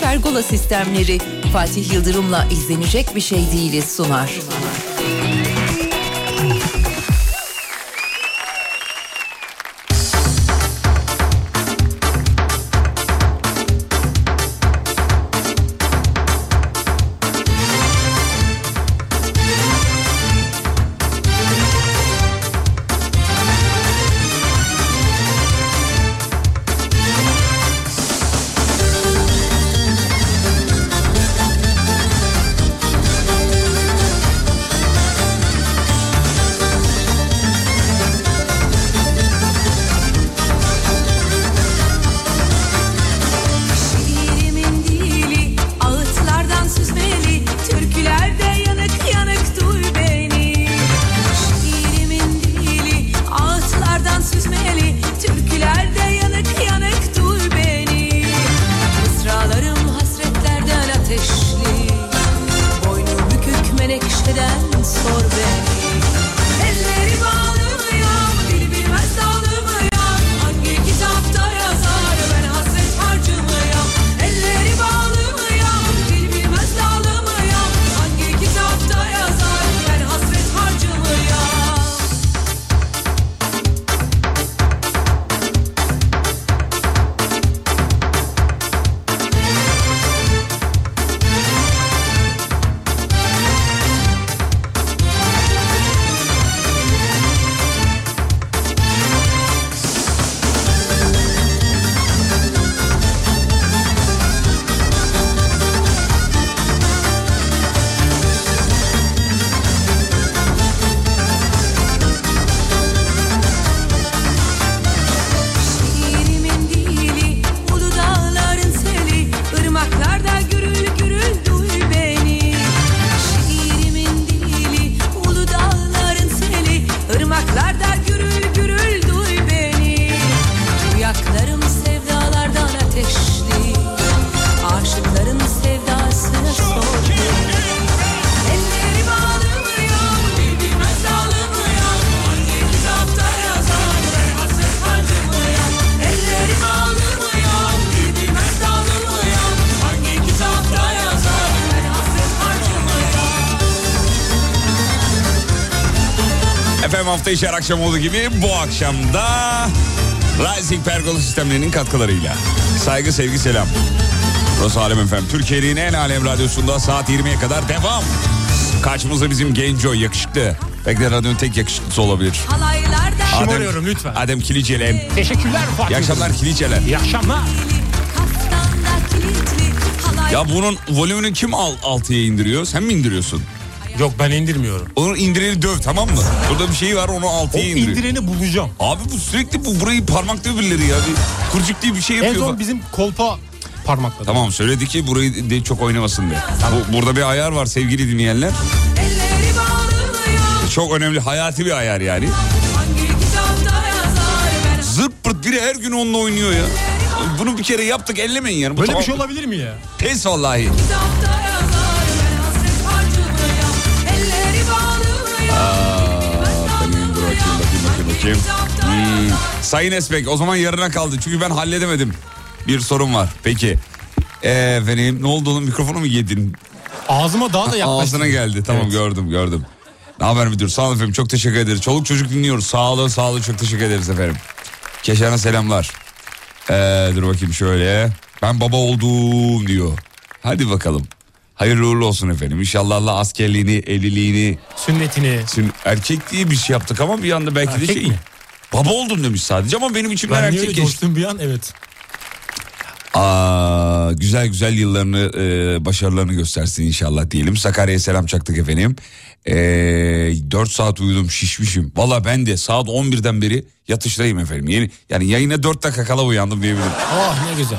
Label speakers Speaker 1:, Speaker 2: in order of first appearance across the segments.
Speaker 1: Pergola sistemleri Fatih Yıldırım'la izlenecek bir şey değiliz sunar.
Speaker 2: Şiirimin
Speaker 3: Efendim hafta içi her akşam olduğu gibi bu akşamda Rising Pergola sistemlerinin katkılarıyla. Saygı, sevgi, selam. Burası Alem Efem. Türkiye'nin en alem radyosunda saat 20'ye kadar devam. Karşımızda bizim genco yakışıklı. Belki de radyonun tek yakışıklısı olabilir.
Speaker 2: Halaylarda
Speaker 4: Şımarıyorum lütfen.
Speaker 3: Adem Kilicelen.
Speaker 4: Teşekkürler Fatih.
Speaker 3: İyi akşamlar Kilicelen.
Speaker 4: İyi akşamlar.
Speaker 3: Ya bunun volümünü kim al, altıya indiriyor? Sen mi indiriyorsun?
Speaker 4: Yok ben indirmiyorum.
Speaker 3: Onu indireni döv tamam mı? Burada bir şey var onu
Speaker 4: O
Speaker 3: altıya indiriyor.
Speaker 4: indireni bulacağım.
Speaker 3: Abi bu sürekli bu burayı parmaklıyor birileri ya. Bir kurcuk diye bir şey
Speaker 4: En
Speaker 3: yapıyor.
Speaker 4: son bizim kolpa parmakladı.
Speaker 3: Tamam söyledi ki burayı de çok oynamasın diye. Bu, burada bir ayar var sevgili dinleyenler.
Speaker 2: elleri.
Speaker 3: Çok önemli hayati bir ayar yani.
Speaker 2: Hangi kitapta yazar ben
Speaker 3: Zırt pırt biri her gün onunla oynuyor ya. Bunu bir kere yaptık ellemeyin yani. Bu
Speaker 4: Böyle
Speaker 3: tamam.
Speaker 4: bir şey olabilir mi ya?
Speaker 3: Pes vallahi.
Speaker 2: kitapta
Speaker 3: bakayım. Hmm. Sayın Esbek o zaman yarına kaldı çünkü ben halledemedim. Bir sorun var. Peki. Ee, efendim ne oldu onun mikrofonu mu yedin?
Speaker 4: Ağzıma daha da yaklaştı.
Speaker 3: Ağzına geldi. Tamam
Speaker 4: Evet.
Speaker 3: gördüm gördüm. Ne haber müdür? Sağ olun efendim çok teşekkür ederiz. Çoluk çocuk dinliyoruz. Sağ olun sağ olun çok teşekkür ederiz efendim. Keşan'a selamlar. Ee, dur bakayım şöyle. Ben baba oldum diyor. Hadi bakalım. Hayırlı uğurlu olsun efendim. İnşallah Allah askerliğini, evliliğini,
Speaker 4: Sünnetini.
Speaker 3: Sün- erkek diye bir şey yaptık ama bir anda belki de
Speaker 4: Erkek
Speaker 3: şey.
Speaker 4: mi?
Speaker 3: Baba oldum demiş sadece ama benim içimden
Speaker 4: Ben
Speaker 3: erkek geçti.
Speaker 4: bir an? Evet.
Speaker 3: Aa, güzel güzel yıllarını, e, başarılarını göstersin inşallah diyelim. Sakarya'ya selam çaktık efendim. E, 4 saat uyudum şişmişim. Valla ben de saat 11'den beri yatıştayım efendim. Yeni, yani yayına 4 dakika kala uyandım diyebilirim.
Speaker 4: Oh ne güzel.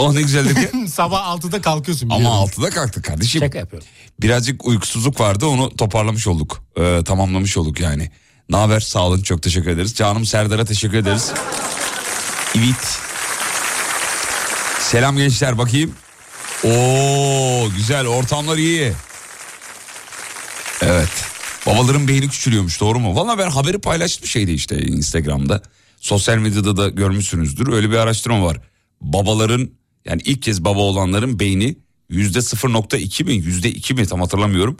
Speaker 3: Oh ne güzel dedi.
Speaker 4: Sabah 6'da kalkıyorsun.
Speaker 3: Ama
Speaker 4: biliyorum.
Speaker 3: 6'da kalktık kardeşim.
Speaker 4: Şaka yapıyorum.
Speaker 3: Birazcık uykusuzluk vardı onu toparlamış olduk. E, tamamlamış olduk yani. Ne haber sağ olun çok teşekkür ederiz. Canım Serdar'a teşekkür ederiz. Evet. Selam gençler bakayım. Oo güzel ortamlar iyi. Evet. Babaların beyni küçülüyormuş doğru mu? Valla ben haberi paylaştım şeydi işte Instagram'da. Sosyal medyada da görmüşsünüzdür. Öyle bir araştırma var. Babaların Yani ilk kez baba olanların beyni yüzde 0.2 mi yüzde 2 mi tam hatırlamıyorum.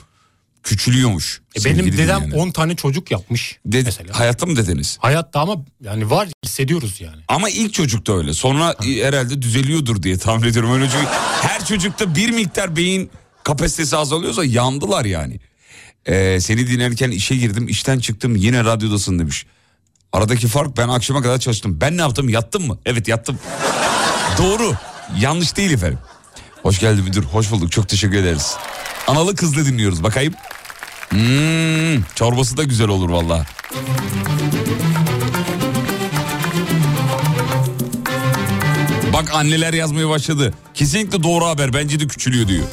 Speaker 3: Küçülüyormuş.
Speaker 4: E benim dedem
Speaker 3: dinleyenler.
Speaker 4: 10 tane çocuk yapmış
Speaker 3: Ded-
Speaker 4: mesela.
Speaker 3: Hayatta mı dediniz?
Speaker 4: Hayatta ama yani var hissediyoruz yani.
Speaker 3: Ama ilk çocukta öyle. Sonra e, herhalde düzeliyordur diye tahmin ediyorum. Öyle çünkü her çocukta bir miktar beyin kapasitesi azalıyorsa yandılar yani. Ee, seni dinlerken işe girdim, işten çıktım yine radyodasın demiş. Aradaki fark ben akşama kadar çalıştım. Ben ne yaptım? Yattım mı? Evet yattım. Doğru. Yanlış değil efendim. Hoş geldin müdür. Hoş bulduk. Çok teşekkür ederiz. Analı kızlı dinliyoruz. Bakayım. Hmm, çorbası da güzel olur vallahi. Bak anneler yazmaya başladı. Kesinlikle doğru haber. Bence de küçülüyor diyor.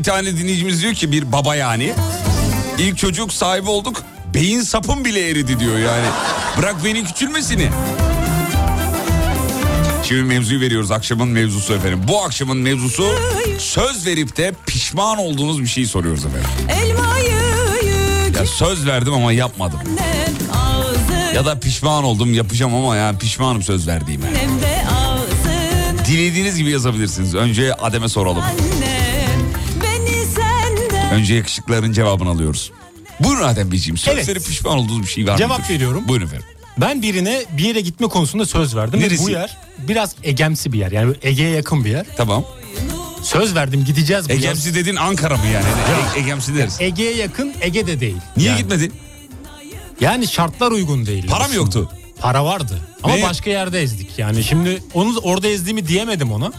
Speaker 3: Bir tane dinleyicimiz diyor ki bir baba yani. İlk çocuk sahibi olduk. Beyin sapım bile eridi diyor yani. Bırak beynin küçülmesini. Şimdi mevzuyu veriyoruz akşamın mevzusu efendim. Bu akşamın mevzusu söz verip de pişman olduğunuz bir şeyi soruyoruz efendim. Ya söz verdim ama yapmadım. Ya da pişman oldum yapacağım ama ya pişmanım söz verdiğime. Dilediğiniz gibi yazabilirsiniz. Önce Adem'e soralım.
Speaker 2: Beni senden
Speaker 3: Önce yakışıkların cevabını alıyoruz. Buyurun Adem Beyciğim. Söz
Speaker 4: Evet.
Speaker 3: pişman olduğunuz bir şey var mı?
Speaker 4: Cevap veriyorum.
Speaker 3: Buyurun efendim.
Speaker 4: Ben birine bir yere gitme konusunda söz verdim.
Speaker 3: Neresi?
Speaker 4: Ve bu yer biraz egemsi bir yer. Yani Ege'ye yakın bir yer.
Speaker 3: Tamam.
Speaker 4: Söz verdim gideceğiz bu
Speaker 3: Egemsi dediğin Ankara mı yani? E- Egemsi deriz.
Speaker 4: yer. Ege'ye yakın Ege de değil.
Speaker 3: Niye
Speaker 4: yani,
Speaker 3: gitmedin?
Speaker 4: Yani şartlar uygun değil.
Speaker 3: Para mı yoktu?
Speaker 4: Para vardı. Ama
Speaker 3: Ve-
Speaker 4: başka yerde ezdik. Yani şimdi onu orada ezdiğimi diyemedim ona.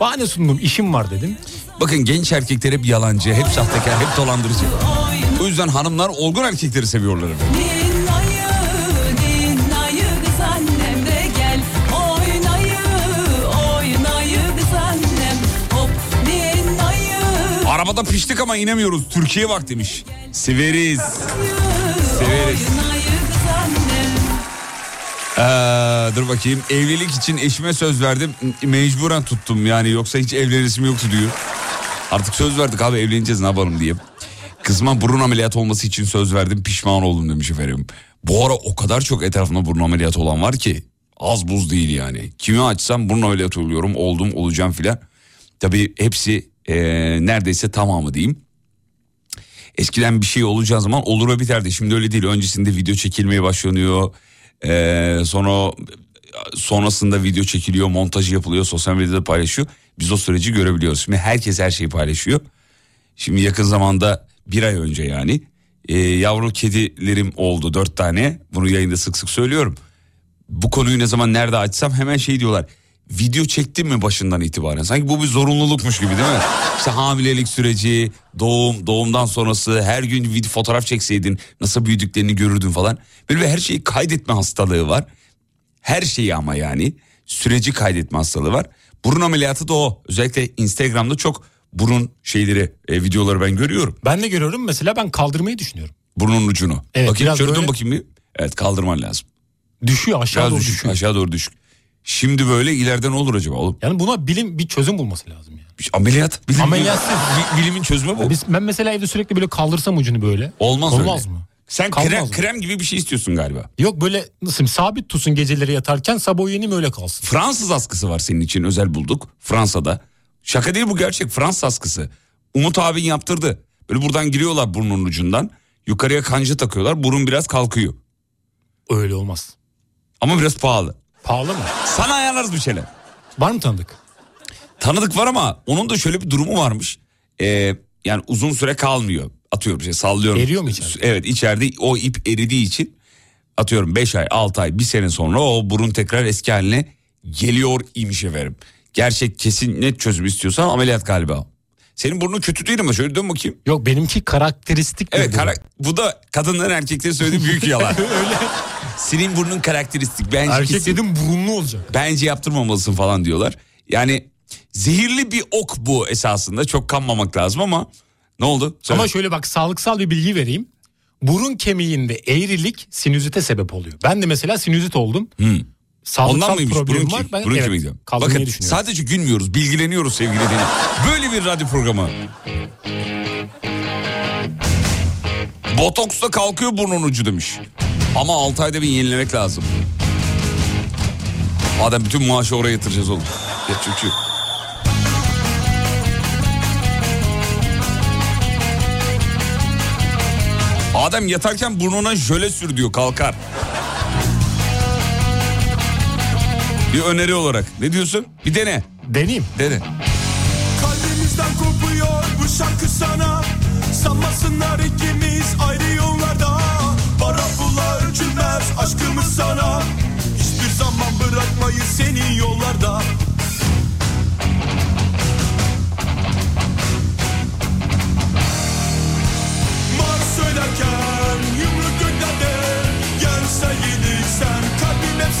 Speaker 4: Bahane sundum işim var dedim.
Speaker 3: Bakın genç erkekler hep yalancı, hep sahtekar, hep dolandırıcı. O yüzden hanımlar olgun erkekleri seviyorlar efendim. Arabada piştik ama inemiyoruz. Türkiye bak demiş. Severiz. Severiz. Ee, dur bakayım. Evlilik için eşime söz verdim. Mecburen tuttum yani yoksa hiç evlenesim yoktu diyor. Artık söz verdik abi evleneceğiz ne yapalım diye. Kızıma burun ameliyatı olması için söz verdim pişman oldum demiş efendim. Bu ara o kadar çok etrafında burun ameliyatı olan var ki az buz değil yani. Kimi açsam burun ameliyatı oluyorum oldum olacağım filan. Tabii hepsi ee, neredeyse tamamı diyeyim. Eskiden bir şey olacağı zaman olur ve biterdi. Şimdi öyle değil. Öncesinde video çekilmeye başlanıyor. Ee, sonra sonrasında video çekiliyor, montajı yapılıyor, sosyal medyada paylaşıyor. Biz o süreci görebiliyoruz. Şimdi herkes her şeyi paylaşıyor. Şimdi yakın zamanda bir ay önce yani e, yavru kedilerim oldu dört tane. Bunu yayında sık sık söylüyorum. Bu konuyu ne zaman nerede açsam hemen şey diyorlar. Video çektin mi başından itibaren? Sanki bu bir zorunlulukmuş gibi değil mi? İşte hamilelik süreci, doğum, doğumdan sonrası her gün video fotoğraf çekseydin nasıl büyüdüklerini görürdün falan. Böyle bir her şeyi kaydetme hastalığı var. Her şeyi ama yani süreci kaydetme hastalığı var. Burun ameliyatı da o. Özellikle Instagram'da çok burun şeyleri, e, videoları ben görüyorum.
Speaker 4: Ben de görüyorum mesela ben kaldırmayı düşünüyorum.
Speaker 3: Burnun ucunu.
Speaker 4: Evet,
Speaker 3: bakayım şöyle
Speaker 4: böyle-
Speaker 3: bakayım bir. Evet kaldırman lazım.
Speaker 4: Düşüyor aşağı
Speaker 3: Biraz
Speaker 4: doğru
Speaker 3: düşük,
Speaker 4: düşüyor.
Speaker 3: aşağı doğru düşük. Şimdi böyle ileride ne olur acaba oğlum?
Speaker 4: Yani buna bilim bir çözüm bulması lazım yani.
Speaker 3: Bir- Ameliyat. Bilim,
Speaker 4: Ameliyatsız.
Speaker 3: Bi- Bilimin çözümü bu.
Speaker 4: Biz, ben mesela evde sürekli böyle kaldırsam ucunu böyle.
Speaker 3: Olmaz,
Speaker 4: Olmaz
Speaker 3: öyle.
Speaker 4: mı?
Speaker 3: Sen krem, krem gibi bir şey istiyorsun galiba.
Speaker 4: Yok böyle nasıl sabit tutsun geceleri yatarken sabah uyanayım öyle kalsın.
Speaker 3: Fransız askısı var senin için özel bulduk Fransa'da. Şaka değil bu gerçek Fransız askısı. Umut abin yaptırdı. Böyle buradan giriyorlar burnun ucundan. Yukarıya kanca takıyorlar burun biraz kalkıyor.
Speaker 4: Öyle olmaz.
Speaker 3: Ama biraz pahalı.
Speaker 4: Pahalı mı?
Speaker 3: Sana ayarlarız bir şeyler.
Speaker 4: Var mı tanıdık?
Speaker 3: Tanıdık var ama onun da şöyle bir durumu varmış. Ee, yani uzun süre kalmıyor. Atıyorum şey sallıyorum.
Speaker 4: Eriyor mu içeride?
Speaker 3: Evet içeride o ip eridiği için atıyorum 5 ay 6 ay bir sene sonra o burun tekrar eski haline geliyor imiş efendim. Gerçek kesin net çözüm istiyorsan ameliyat galiba. Senin burnun kötü değil mi? Şöyle dön bakayım.
Speaker 4: Yok benimki karakteristik.
Speaker 3: Evet kara- bu da kadınların erkeklerin söylediği büyük yalan. Öyle. Senin burnun karakteristik. Bence,
Speaker 4: Erkek
Speaker 3: kesin-
Speaker 4: dedim burunlu olacak.
Speaker 3: bence yaptırmamalısın falan diyorlar. Yani zehirli bir ok bu esasında. Çok kanmamak lazım ama ne oldu? Söyle.
Speaker 4: Ama şöyle bak sağlıksal bir bilgi vereyim. Burun kemiğinde eğrilik sinüzite sebep oluyor. Ben de mesela sinüzit oldum. Sağlıksal
Speaker 3: Ondan mıymış burun,
Speaker 4: var. Ben
Speaker 3: burun
Speaker 4: evet,
Speaker 3: kemiği Bakın sadece gülmüyoruz bilgileniyoruz sevgili dinleyiciler. Böyle bir radyo programı. Botoksla kalkıyor burnun ucu demiş. Ama 6 ayda bir yenilemek lazım. Madem bütün maaşı oraya yatıracağız oğlum. Ya çünkü. Adem yatarken burnuna jöle sür diyor kalkar. Bir öneri olarak. Ne diyorsun? Bir dene.
Speaker 4: Deneyeyim.
Speaker 3: Dene.
Speaker 5: Kalbimizden kopuyor bu şarkı sana Sanmasınlar ikimiz ayrı yollarda Para pula ölçülmez aşkımız sana Hiçbir zaman bırakmayız seni yollarda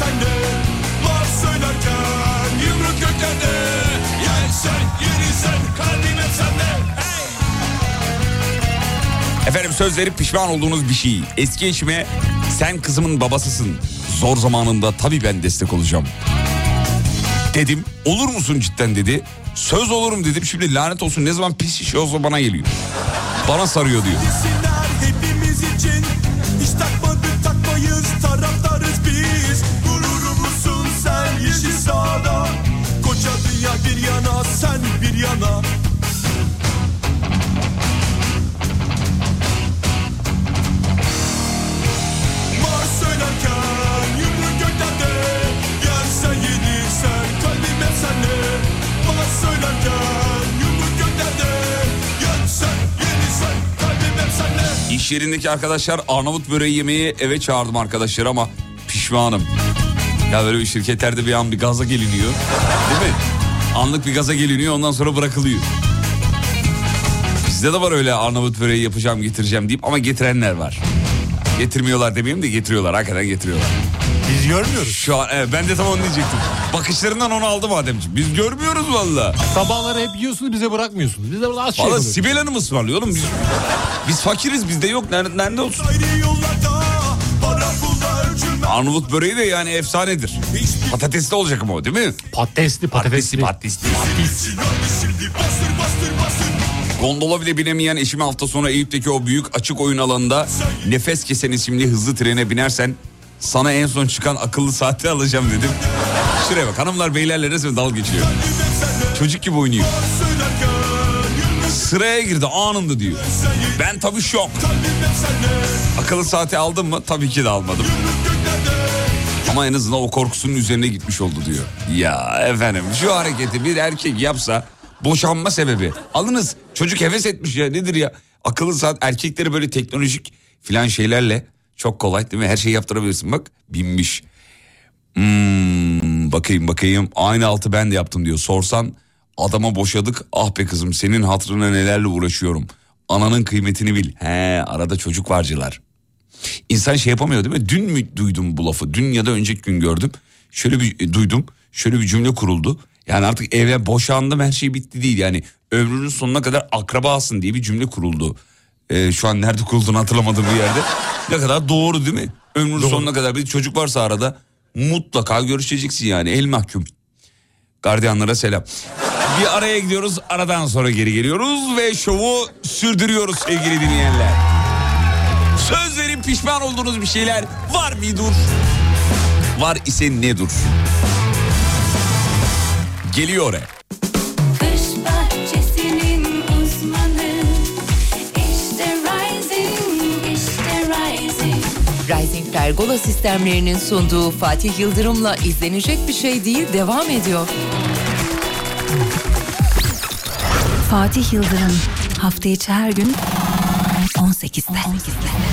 Speaker 5: hep sende Mars söylerken yumruk göklerde Yensen yenilsen kalbim hep sende hey!
Speaker 3: Efendim sözleri pişman olduğunuz bir şey. Eski eşime sen kızımın babasısın. Zor zamanında tabii ben destek olacağım. Dedim olur musun cidden dedi. Söz olurum dedim şimdi lanet olsun ne zaman pis iş olsa bana geliyor. Bana sarıyor diyor.
Speaker 5: Sen yeşil sahada Koca dünya bir yana sen bir yana. Söylerken yumruk göklerde Yersen yenilsen kalbim hep sende Mars söylerken yumruk göklerde Yersen yenilsen kalbim hep sende
Speaker 3: İş yerindeki arkadaşlar Arnavut böreği yemeği eve çağırdım arkadaşlar ama pişmanım. Ya böyle bir şirketlerde bir an bir gaza geliniyor. Değil mi? Anlık bir gaza geliniyor ondan sonra bırakılıyor. Bizde de var öyle Arnavut böreği yapacağım getireceğim deyip ama getirenler var. Getirmiyorlar demeyeyim de getiriyorlar. Hakikaten getiriyorlar.
Speaker 4: Biz görmüyoruz.
Speaker 3: Şu an evet, ben de tam onu diyecektim. Bakışlarından onu aldım Ademciğim. Biz görmüyoruz valla.
Speaker 4: Sabahları hep yiyorsunuz bize bırakmıyorsunuz. Bize az şey
Speaker 3: Valla. Sibel Hanım ısmarlıyor oğlum. Biz, biz fakiriz bizde yok. Nerede, nerede olsun? Arnavut böreği de yani efsanedir. Patatesli olacak ama o değil mi?
Speaker 4: Patatesli patatesli.
Speaker 3: Patatesli, patatesli. Gondola bile binemeyen eşime hafta sonu Eyüp'teki o büyük açık oyun alanında nefes kesen isimli hızlı trene binersen sana en son çıkan akıllı saati alacağım dedim. Şuraya bak hanımlar beylerle resmen dal geçiyor. Çocuk gibi oynuyor. Sıraya girdi anında diyor. Ben tabii şok. Akıllı saati aldın mı? Tabii ki de almadım. Ama en azından o korkusunun üzerine gitmiş oldu diyor. Ya efendim şu hareketi bir erkek yapsa boşanma sebebi. Alınız çocuk heves etmiş ya nedir ya? Akıllı saat erkekleri böyle teknolojik filan şeylerle çok kolay değil mi? Her şeyi yaptırabilirsin bak binmiş. Hmm, bakayım bakayım aynı altı ben de yaptım diyor. Sorsan adama boşadık ah be kızım senin hatırına nelerle uğraşıyorum. Ananın kıymetini bil. He arada çocuk varcılar. İnsan şey yapamıyor değil mi? Dün mü duydum bu lafı? Dün ya da önceki gün gördüm. Şöyle bir e, duydum. Şöyle bir cümle kuruldu. Yani artık evlen boşandım her şey bitti değil. Yani ömrünün sonuna kadar akrabasın diye bir cümle kuruldu. Ee, şu an nerede kurulduğunu hatırlamadığım bir yerde. Ne kadar doğru değil mi? Ömrünün sonuna kadar bir çocuk varsa arada mutlaka görüşeceksin yani el mahkum. Gardiyanlara selam. Bir araya gidiyoruz aradan sonra geri geliyoruz ve şovu sürdürüyoruz sevgili dinleyenler. Sözleri Pişman olduğunuz bir şeyler var mıdır? Var ise nedir? Geliyor.
Speaker 2: Uzmanı, rising, işte rising
Speaker 1: Pergola sistemlerinin sunduğu Fatih Yıldırım'la izlenecek bir şey değil devam ediyor.
Speaker 6: Fatih Yıldırım hafta içi her gün 18'de.
Speaker 3: 18'de.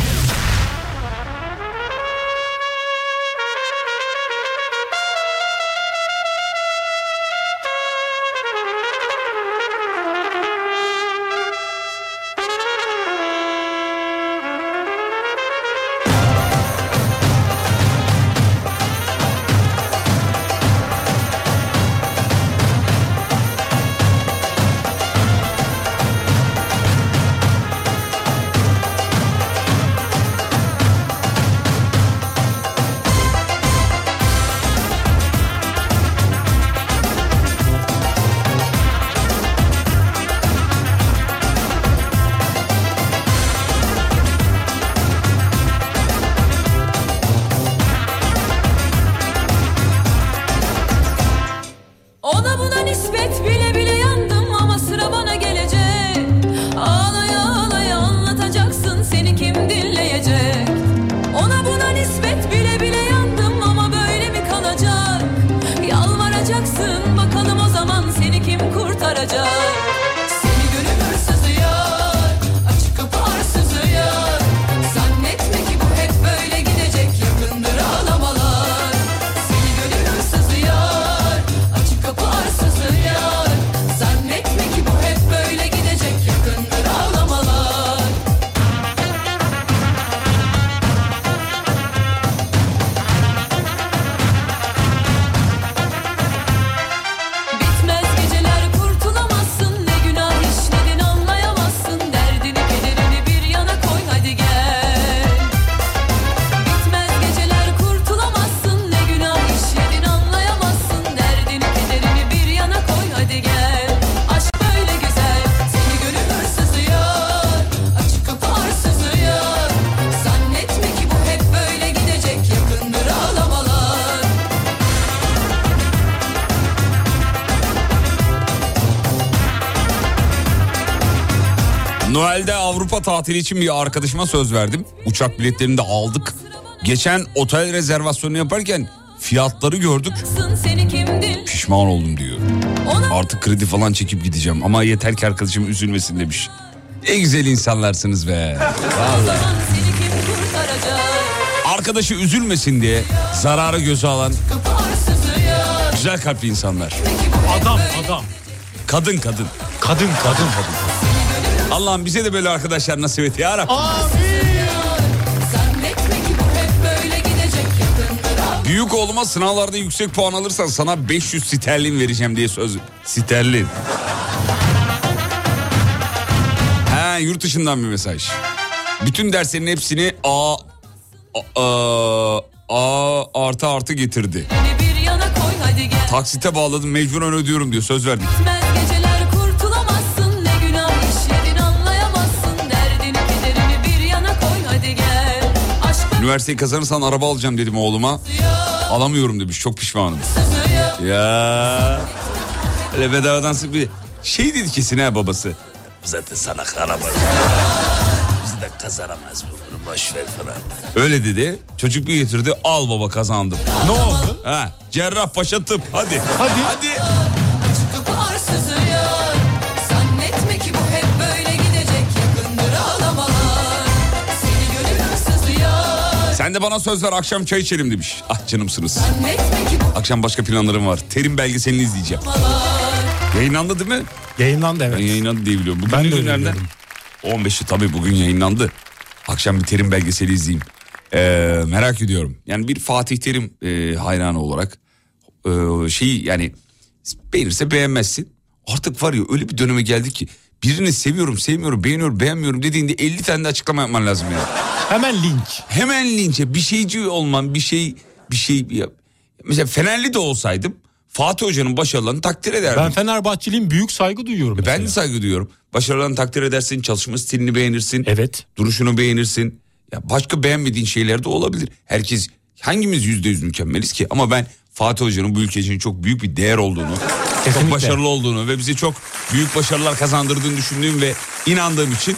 Speaker 3: Tatili için bir arkadaşıma söz verdim. Uçak biletlerini de aldık. Geçen otel rezervasyonu yaparken fiyatları gördük. Pişman oldum diyor. Artık kredi falan çekip gideceğim ama yeter ki arkadaşım üzülmesin demiş. Ne güzel insanlarsınız be. Vallahi. Arkadaşı üzülmesin diye zararı göze alan güzel kalpli insanlar.
Speaker 4: Adam adam.
Speaker 3: Kadın kadın.
Speaker 4: Kadın kadın.
Speaker 3: Allah'ım bize de böyle arkadaşlar nasip et ya Büyük oğluma sınavlarda yüksek puan alırsan sana 500 sterlin vereceğim diye söz. Sterlin. He yurt dışından bir mesaj. Bütün derslerin hepsini A, A, A, A artı artı getirdi. Taksite bağladım mecburen ödüyorum diyor söz verdik.
Speaker 2: Bitmez
Speaker 3: Üniversiteyi kazanırsan araba alacağım dedim oğluma. Alamıyorum demiş çok pişmanım. Ya. Öyle bedavadan sık bir şey dedi kesin ha babası. Zaten sana araba. Biz de kazanamaz bu bunu boş ver falan. Öyle dedi. Çocuk bir getirdi al baba kazandım.
Speaker 4: Ne oldu?
Speaker 3: Ha, Cerrahpaşa tıp hadi.
Speaker 4: Hadi.
Speaker 3: Hadi. Sen de bana söz ver akşam çay içelim demiş. Ah canımsınız. Akşam başka planlarım var. Terim belgeselini izleyeceğim. Yayınlandı değil mi?
Speaker 4: Yayınlandı evet.
Speaker 3: Ben yayınlandı diye biliyorum. Bugün
Speaker 4: Ben de
Speaker 3: günlerden.
Speaker 4: biliyorum.
Speaker 3: 15'i tabii bugün yayınlandı. Akşam bir Terim belgeseli izleyeyim. Ee, merak ediyorum. Yani bir Fatih Terim e, hayranı olarak e, şeyi yani beğenirse beğenmezsin. Artık var ya öyle bir döneme geldik ki birini seviyorum, sevmiyorum, beğeniyorum, beğenmiyorum dediğinde 50 tane de açıklama yapman lazım ya.
Speaker 4: Hemen linç.
Speaker 3: Hemen linçe bir şeyci olman, bir şey bir şey yap. Mesela Fenerli de olsaydım Fatih Hoca'nın başarılarını takdir ederdim.
Speaker 4: Ben Fenerbahçeliyim büyük saygı duyuyorum.
Speaker 3: Ben de saygı duyuyorum. Başarılarını takdir edersin, çalışma stilini beğenirsin,
Speaker 4: Evet.
Speaker 3: duruşunu beğenirsin. Ya başka beğenmediğin şeyler de olabilir. Herkes hangimiz yüzde yüz mükemmeliz ki? Ama ben Fatih Hoca'nın bu ülke için çok büyük bir değer olduğunu, çok
Speaker 4: Kesinlikle.
Speaker 3: başarılı olduğunu ve bize çok büyük başarılar kazandırdığını düşündüğüm ve inandığım için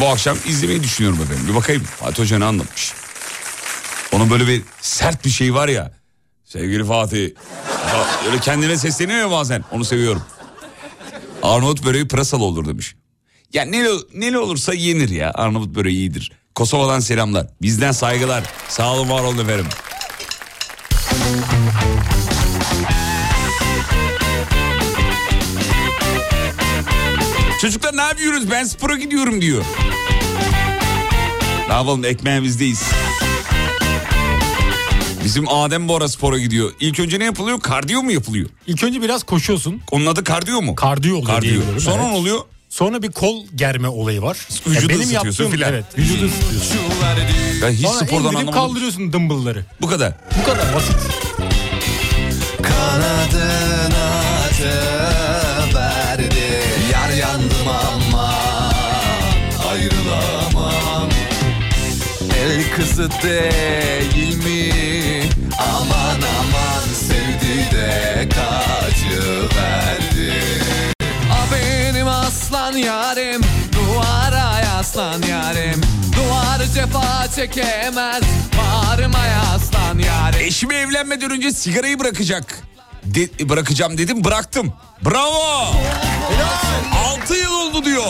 Speaker 3: bu akşam izlemeyi düşünüyorum efendim. Bir bakayım Fatih Hoca ne anlatmış. Onun böyle bir sert bir şey var ya. Sevgili Fatih. Öyle kendine sesleniyor ya bazen. Onu seviyorum. Arnavut böreği pırasalı olur demiş. Ya ne, ne olursa yenir ya. Arnavut böreği iyidir. Kosova'dan selamlar. Bizden saygılar. Sağ olun var olun efendim. Çocuklar ne yapıyoruz? Ben spora gidiyorum diyor. Ne yapalım ekmeğimizdeyiz. Bizim Adem bu ara spora gidiyor. İlk önce ne yapılıyor? Kardiyo mu yapılıyor?
Speaker 4: İlk önce biraz koşuyorsun.
Speaker 3: Onun adı kardiyo mu?
Speaker 4: Kardiyo oluyor
Speaker 3: Kardiyo. Sonra
Speaker 4: evet.
Speaker 3: ne oluyor?
Speaker 4: Sonra bir kol germe olayı var.
Speaker 3: Vücudu
Speaker 4: benim
Speaker 3: ısıtıyorsun
Speaker 4: yaptığım
Speaker 3: filan.
Speaker 4: evet vücudu ısıtıyorsun.
Speaker 3: Ben hiç
Speaker 4: Sonra
Speaker 3: spordan anlamadım.
Speaker 4: kaldırıyorsun dumbbellları.
Speaker 3: Bu kadar.
Speaker 4: Bu kadar basit.
Speaker 7: Kanadına verdi Yar yandım ama Ayrılamam El kızı değil mi Aman aman sevdi de kaçı yarim Duvara yaslan yarim Duvar cefa çekemez Bağrıma yaslan yarim
Speaker 3: Eşimi evlenmeden önce sigarayı bırakacak. De- bırakacağım dedim bıraktım. Bravo. 6 yıl oldu diyor.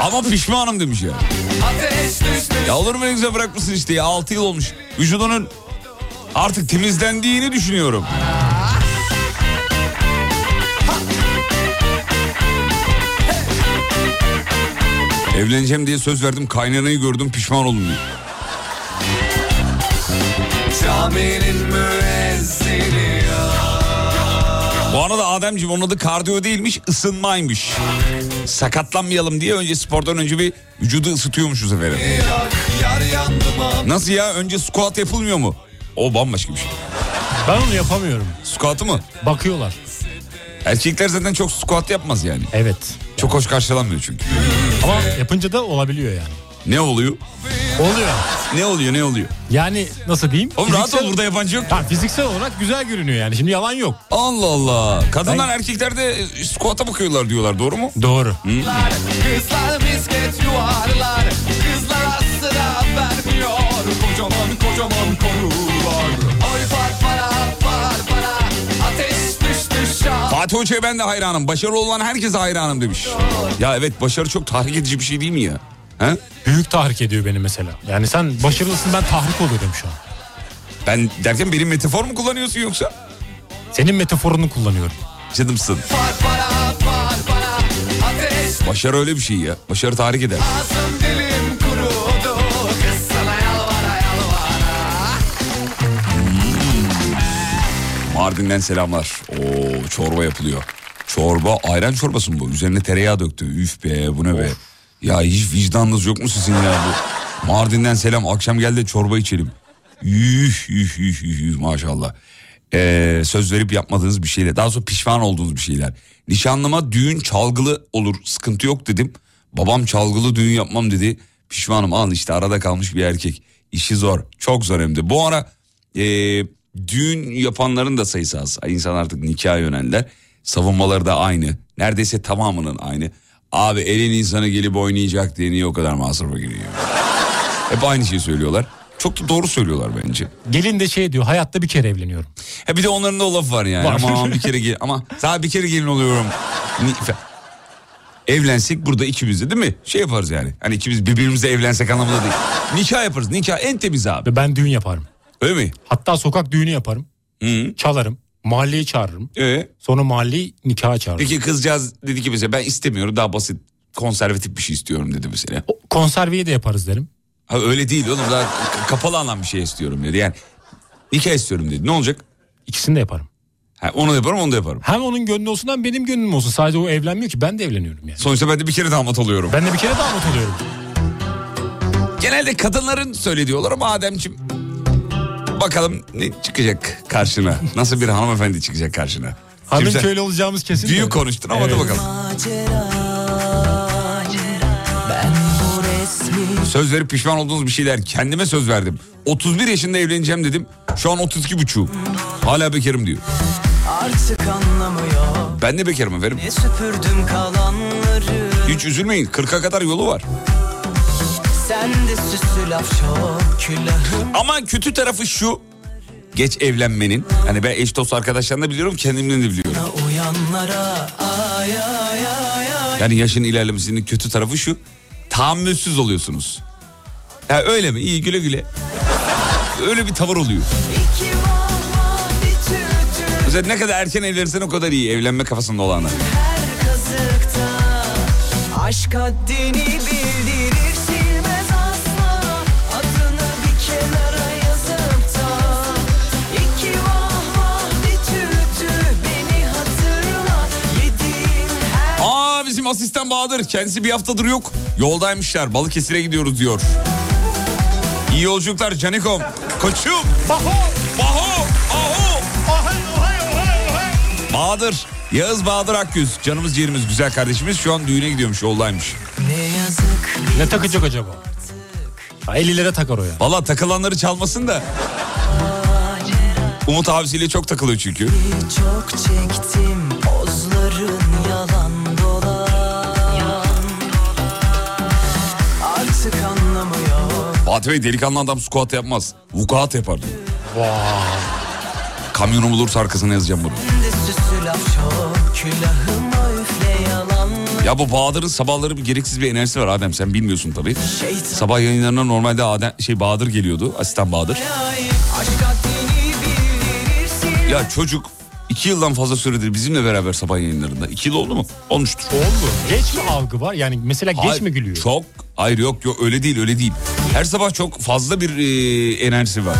Speaker 3: Ama pişmanım demiş ya. Ya olur mu güzel bırakmışsın işte ya 6 yıl olmuş. Vücudunun artık temizlendiğini düşünüyorum. Evleneceğim diye söz verdim kaynanayı gördüm pişman oldum diyor. Bu arada Ademciğim onun adı kardiyo değilmiş ısınmaymış. Sakatlanmayalım diye önce spordan önce bir vücudu ısıtıyormuşuz efendim. Nasıl ya önce squat yapılmıyor mu? O bambaşka bir şey.
Speaker 4: Ben onu yapamıyorum.
Speaker 3: Squat'ı mı?
Speaker 4: Bakıyorlar.
Speaker 3: Erkekler zaten çok squat yapmaz yani.
Speaker 4: Evet.
Speaker 3: Çok hoş karşılanmıyor çünkü.
Speaker 4: Ama yapınca da olabiliyor yani.
Speaker 3: Ne oluyor?
Speaker 4: Oluyor.
Speaker 3: Ne oluyor ne oluyor?
Speaker 4: Yani nasıl diyeyim?
Speaker 3: Oğlum rahat
Speaker 4: Fiziksel-
Speaker 3: ol burada yabancı yok.
Speaker 4: Ha, fiziksel olarak güzel görünüyor yani. Şimdi yalan yok.
Speaker 3: Allah Allah. Kadınlar
Speaker 4: Ben-
Speaker 3: erkekler de squat'a bakıyorlar diyorlar doğru mu?
Speaker 4: Doğru.
Speaker 7: Kızlar misket yuvarlar Kızlar sıra vermiyor Kocaman kocaman konular
Speaker 3: Fatih Hoca'ya ben de hayranım. Başarılı olan herkese hayranım demiş. Ya evet başarı çok tahrik edici bir şey değil mi ya? He?
Speaker 4: Büyük tahrik ediyor beni mesela. Yani sen başarılısın ben tahrik oluyorum şu an.
Speaker 3: Ben derken benim metafor mu kullanıyorsun yoksa?
Speaker 4: Senin metaforunu kullanıyorum.
Speaker 3: Canımsın. Başarı öyle bir şey ya. Başarı tahrik eder. Mardin'den selamlar. Oo çorba yapılıyor. Çorba ayran çorbası mı bu? Üzerine tereyağı döktü. Üf be bu ne be. Ya hiç vicdanınız yok mu sizin ya bu? Mardin'den selam. Akşam gel de çorba içelim. Üf üf üf üf, üf maşallah. Ee, söz verip yapmadığınız bir şeyler. Daha sonra pişman olduğunuz bir şeyler. Nişanlıma düğün çalgılı olur. Sıkıntı yok dedim. Babam çalgılı düğün yapmam dedi. Pişmanım al işte arada kalmış bir erkek. İşi zor. Çok zor hem de. Bu ara ee, düğün yapanların da sayısı az. İnsan artık nikaha yöneldiler. Savunmaları da aynı. Neredeyse tamamının aynı. Abi elin insanı gelip oynayacak diye niye o kadar masrafa giriyor? Hep aynı şeyi söylüyorlar. Çok da doğru söylüyorlar bence.
Speaker 4: Gelin de şey diyor hayatta bir kere evleniyorum.
Speaker 3: Ha bir de onların da o lafı var yani.
Speaker 4: Var.
Speaker 3: Ama bir kere gel ama daha bir kere gelin oluyorum. Evlensek burada ikimiz de değil mi? Şey yaparız yani. Hani ikimiz birbirimizle evlensek anlamında değil. Nikah yaparız. Nikah en temiz abi.
Speaker 4: Ben düğün yaparım.
Speaker 3: Öyle mi?
Speaker 4: Hatta sokak düğünü yaparım.
Speaker 3: Hı.
Speaker 4: Çalarım. Mahalleyi çağırırım.
Speaker 3: Ee?
Speaker 4: Sonra mahalleyi nikaha çağırırım.
Speaker 3: Peki kızcağız dedi ki mesela ben istemiyorum daha basit konservatif bir şey istiyorum dedi mesela.
Speaker 4: O konserveyi de yaparız derim.
Speaker 3: Ha öyle değil oğlum daha kapalı alan bir şey istiyorum dedi. Yani nikah istiyorum dedi. Ne olacak?
Speaker 4: İkisini de yaparım.
Speaker 3: Ha, onu da yaparım onu da yaparım.
Speaker 4: Hem onun gönlü olsun hem benim gönlüm olsun. Sadece o evlenmiyor ki ben de evleniyorum yani.
Speaker 3: Sonuçta ben de bir kere damat oluyorum.
Speaker 4: Ben de bir kere damat oluyorum.
Speaker 3: Genelde kadınların söylediği olur ama Ademciğim bakalım ne çıkacak karşına. Nasıl bir hanımefendi çıkacak karşına.
Speaker 4: Hanım
Speaker 3: Şimdi
Speaker 4: köylü olacağımız kesin.
Speaker 3: Büyük konuştun ama
Speaker 4: Evet.
Speaker 3: hadi bakalım.
Speaker 2: resmi
Speaker 3: Söz verip pişman olduğunuz bir şeyler. Kendime söz verdim. 31 yaşında evleneceğim dedim. Şu an 32 buçuğum. Hala bekarım diyor.
Speaker 2: Artık anlamıyor
Speaker 3: Ben de bekarım efendim.
Speaker 2: Ne süpürdüm kalanları
Speaker 3: Hiç üzülmeyin. 40'a kadar yolu var. Ama kötü tarafı şu. Geç evlenmenin. Hani ben eş dost arkadaşlarını da biliyorum kendimden de biliyorum. Yani yaşın ilerlemesinin kötü tarafı şu. Tahammülsüz oluyorsunuz. Ya öyle mi? İyi güle güle. Öyle bir tavır oluyor. Mesela ne kadar erken evlenirsen o kadar iyi evlenme kafasında olanlar.
Speaker 2: Aşk haddini
Speaker 3: Bizim asistan Bahadır. Kendisi bir haftadır yok. Yoldaymışlar. Balıkesir'e gidiyoruz diyor. İyi yolculuklar Canikom. Koçum. Baho. Baho. Aho. Bahadır. Yağız Bahadır Akgüz. Canımız ciğerimiz güzel kardeşimiz. Şu an düğüne gidiyormuş yoldaymış.
Speaker 2: ne yazık
Speaker 4: Ne takacak acaba? Ha, 50 lira takar o ya.
Speaker 3: Valla takılanları çalmasın da. Umut abisiyle çok takılıyor çünkü.
Speaker 2: çok çektim Pozların yalan
Speaker 3: Fatih Bey delikanlı adam squat yapmaz. Vukuat yapar diyor. Kamyonum olursa arkasına yazacağım bunu. Ya bu Bahadır'ın sabahları bir gereksiz bir enerjisi var Adem sen bilmiyorsun tabii. Sabah yayınlarına normalde Adem, şey Bahadır geliyordu. Asistan Bahadır. Ya çocuk iki yıldan fazla süredir bizimle beraber sabah yayınlarında. İki yıl oldu mu? Olmuştur.
Speaker 4: Oldu. Geç mi algı var? Yani mesela geç
Speaker 3: Hayır,
Speaker 4: mi gülüyor?
Speaker 3: Çok. Hayır yok yok öyle değil öyle değil. Her sabah çok fazla bir e, enerjisi var.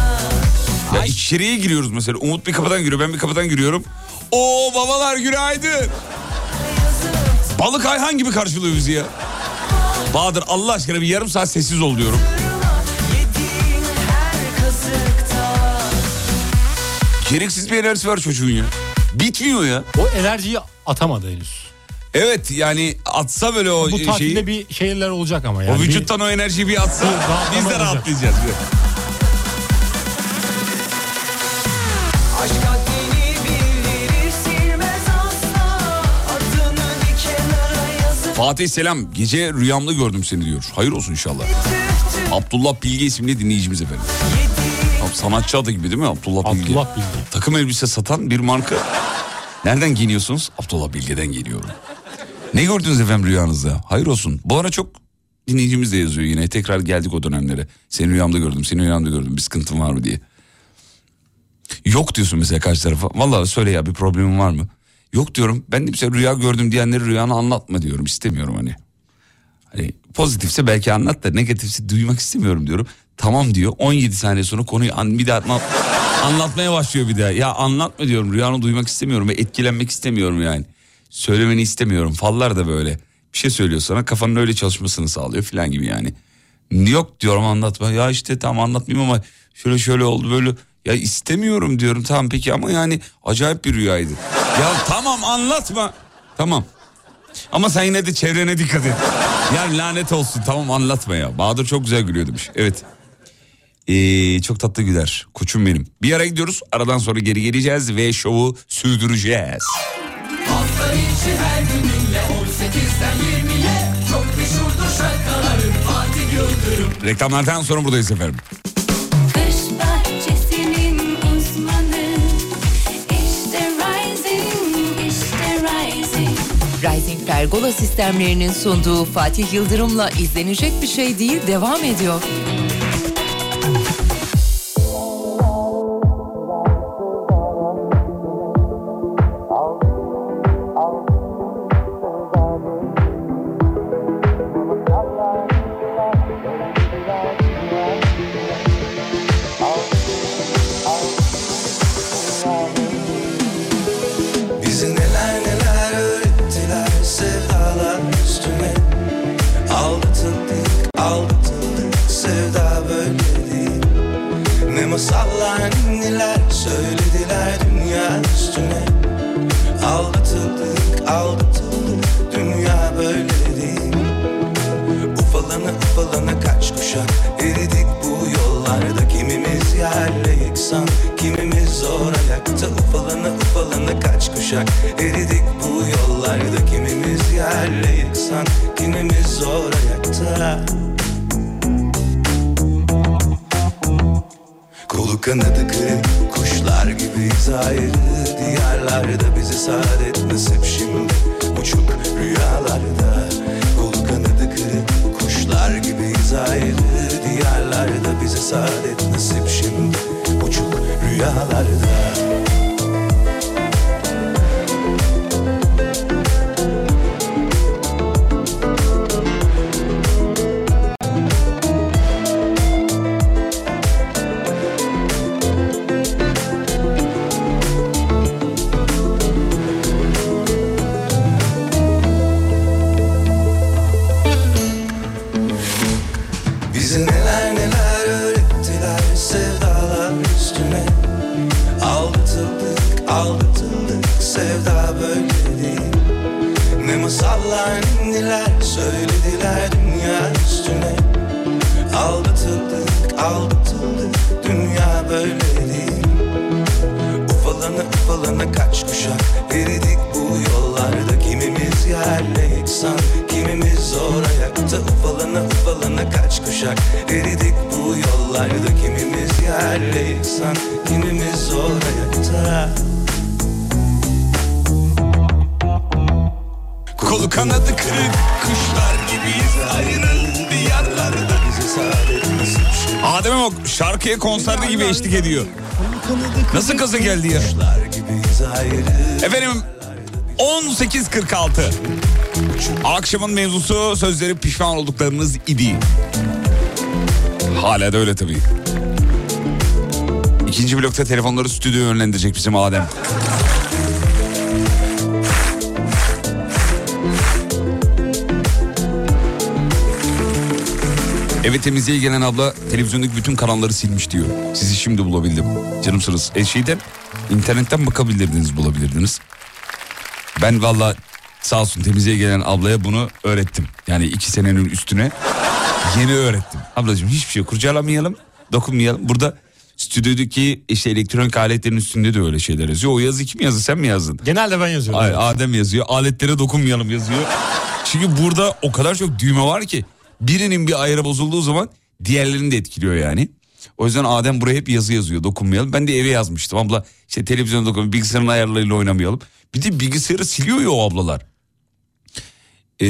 Speaker 3: Ya içeriye giriyoruz mesela. Umut bir kapıdan giriyor ben bir kapıdan giriyorum. Oo babalar günaydın. Balık Ayhan gibi karşılıyor bizi ya. Bahadır Allah aşkına bir yarım saat sessiz ol diyorum. Gereksiz bir enerjisi var çocuğun ya. Bitmiyor ya.
Speaker 4: O enerjiyi atamadı henüz.
Speaker 3: Evet yani atsa böyle o
Speaker 4: Bu
Speaker 3: şeyi.
Speaker 4: tatilde bir şeyler olacak ama yani.
Speaker 3: o
Speaker 4: Bir-
Speaker 3: vücuttan o enerjiyi bir atsa
Speaker 4: Bir
Speaker 3: biz de
Speaker 4: olacak.
Speaker 3: rahatlayacağız.
Speaker 2: Bir
Speaker 3: Fatih Selam gece rüyamda gördüm seni diyor. Hayır olsun inşallah. Abdullah Bilge isimli dinleyicimiz efendim. Abi Sanatçı adı gibi değil mi Abdullah Bilge?
Speaker 4: Abdullah Bilge.
Speaker 3: Takım elbise satan bir marka. Nereden giyiniyorsunuz? Abdullah Bilge'den giyiniyorum. Ne gördünüz efendim rüyanızda? Hayır olsun. Bu ara çok dinleyicimiz de yazıyor yine. Tekrar geldik o dönemlere. Seni rüyamda gördüm, seni rüyamda gördüm. Bir sıkıntın var mı diye. Yok diyorsun mesela karşı tarafa. Vallahi söyle ya bir problemin var mı? Yok diyorum. Ben de mesela rüya gördüm diyenleri rüyanı anlatma diyorum. İstemiyorum hani. Hani pozitifse belki anlat da negatifse duymak istemiyorum diyorum. Tamam diyor. 17 saniye sonra konuyu an, bir daha anlat, anlatmaya başlıyor bir daha. Ya anlatma diyorum. Rüyanı duymak istemiyorum ve etkilenmek istemiyorum yani. Söylemeni istemiyorum. Fallar da böyle. Bir şey söylüyor sana kafanın öyle çalışmasını sağlıyor filan gibi yani. Yok diyorum anlatma. Ya işte tamam anlatmayayım ama şöyle şöyle oldu böyle. Ya istemiyorum diyorum tamam peki ama yani acayip bir rüyaydı. Ya tamam anlatma. Tamam. Ama sen yine de çevrene dikkat et. Yani lanet olsun tamam anlatma ya. Bahadır çok güzel gülüyor demiş. Evet. Ee, çok tatlı güler. Koçum benim. Bir ara gidiyoruz. Aradan sonra geri geleceğiz ve şovu sürdüreceğiz. Reklamlardan sonra buradayız efendim.
Speaker 8: Uzmanı işte Rising, işte Rising.
Speaker 1: Rising Pergola sistemlerinin sunduğu Fatih Yıldırım'la izlenecek bir şey değil devam ediyor.
Speaker 9: yerle yeksan Kimimiz zor ayakta ufalana ufalana kaç kuşak? Eridik bu yollarda kimimiz yerle yeksan Kimimiz zor ayakta?
Speaker 3: Kolu kanadı kırık kuşlar gibiyiz ayrı. Diyarlarda
Speaker 9: bizi saadet nasip
Speaker 3: ediyor. Nasıl kazı geldi ya? Efendim 18.46 Akşamın mevzusu sözleri pişman olduklarınız idi. Hala da öyle tabii. İkinci blokta telefonları stüdyoya yönlendirecek bizim Adem. Eve temizliğe gelen abla televizyondaki bütün kanalları silmiş diyor. Sizi şimdi bulabildim. Canımsınız. E şeyden internetten bakabilirdiniz bulabilirdiniz. Ben valla sağ olsun temizliğe gelen ablaya bunu öğrettim. Yani iki senenin üstüne yeni öğrettim. Ablacığım hiçbir şey kurcalamayalım, dokunmayalım. Burada stüdyodaki işte elektronik aletlerin üstünde de öyle şeyler yazıyor. O yazı kim yazdı sen mi yazdın?
Speaker 4: Genelde ben yazıyorum.
Speaker 3: Hayır Adem yazıyor. Aletlere dokunmayalım yazıyor. Çünkü burada o kadar çok düğme var ki birinin bir ayarı bozulduğu zaman diğerlerini de etkiliyor yani. O yüzden Adem buraya hep yazı yazıyor dokunmayalım. Ben de eve yazmıştım abla işte televizyonda dokunmayalım bilgisayarın ayarlarıyla oynamayalım. Bir de bilgisayarı siliyor ya o ablalar. Ee,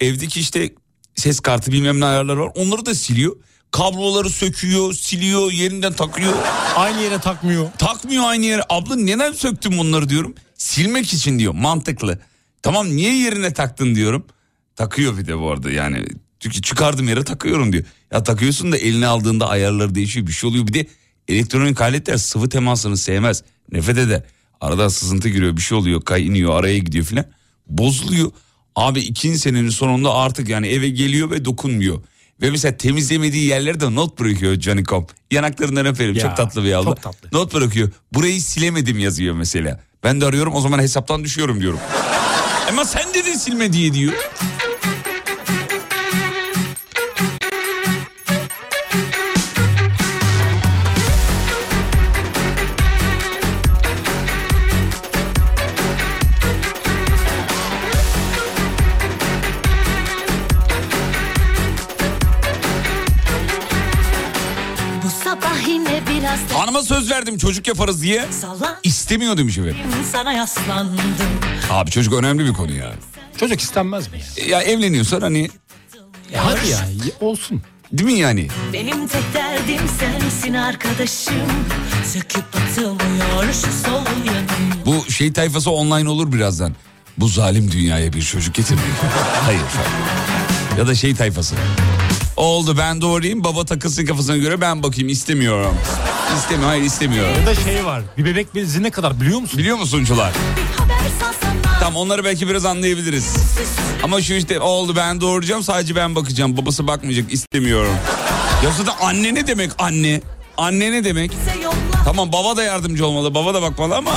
Speaker 3: evdeki işte ses kartı bilmem ne ayarları var onları da siliyor. Kabloları söküyor, siliyor, yerinden takıyor.
Speaker 4: Aynı yere takmıyor.
Speaker 3: Takmıyor aynı yere. Abla neden söktün bunları diyorum. Silmek için diyor mantıklı. Tamam niye yerine taktın diyorum. Takıyor bir de bu arada yani. Çünkü çıkardım yere takıyorum diyor. Ya takıyorsun da eline aldığında ayarları değişiyor bir şey oluyor. Bir de elektronik aletler sıvı temasını sevmez. Nefret eder. Arada sızıntı giriyor bir şey oluyor kaynıyor araya gidiyor filan. Bozuluyor. Abi ikinci senenin sonunda artık yani eve geliyor ve dokunmuyor. Ve mesela temizlemediği yerlere de not bırakıyor Canikom. Yanaklarından öperim
Speaker 4: Ya,
Speaker 3: çok tatlı bir
Speaker 4: tatlı.
Speaker 3: Not bırakıyor. Burayı silemedim yazıyor mesela. Ben de arıyorum o zaman hesaptan düşüyorum diyorum. Ama sen dedin silme diye diyor. Söz verdim çocuk yaparız diye. İstemiyor demiş efendim.
Speaker 8: sana yaslandım.
Speaker 3: Abi çocuk önemli bir konu ya.
Speaker 4: Çocuk istenmez mi ya?
Speaker 3: Ya evleniyorsan hani
Speaker 4: E hadi ya olsun.
Speaker 3: değil mi yani?
Speaker 8: Benim tek derdim sensin arkadaşım. Söküp atılmıyor şu sol yanım.
Speaker 3: Bu şey tayfası online olur birazdan. Bu zalim dünyaya bir çocuk getirmek. Hayır. Ya da şey tayfası. Oldu ben doğrayayım baba takılsın kafasına göre ben bakayım istemiyorum. İstemiyorum hayır istemiyorum.
Speaker 4: Ya da şey var. Bir bebek bezi ne kadar biliyor musun?
Speaker 3: Biliyor musuncular?
Speaker 8: Haber salsana.
Speaker 3: Tamam onları belki biraz anlayabiliriz. Ama şu işte oldu ben doğuracağım sadece ben bakacağım. Babası bakmayacak istemiyorum. Ya zaten anne ne demek anne? Anne ne demek? Tamam baba da yardımcı olmalı baba da bakmalı ama.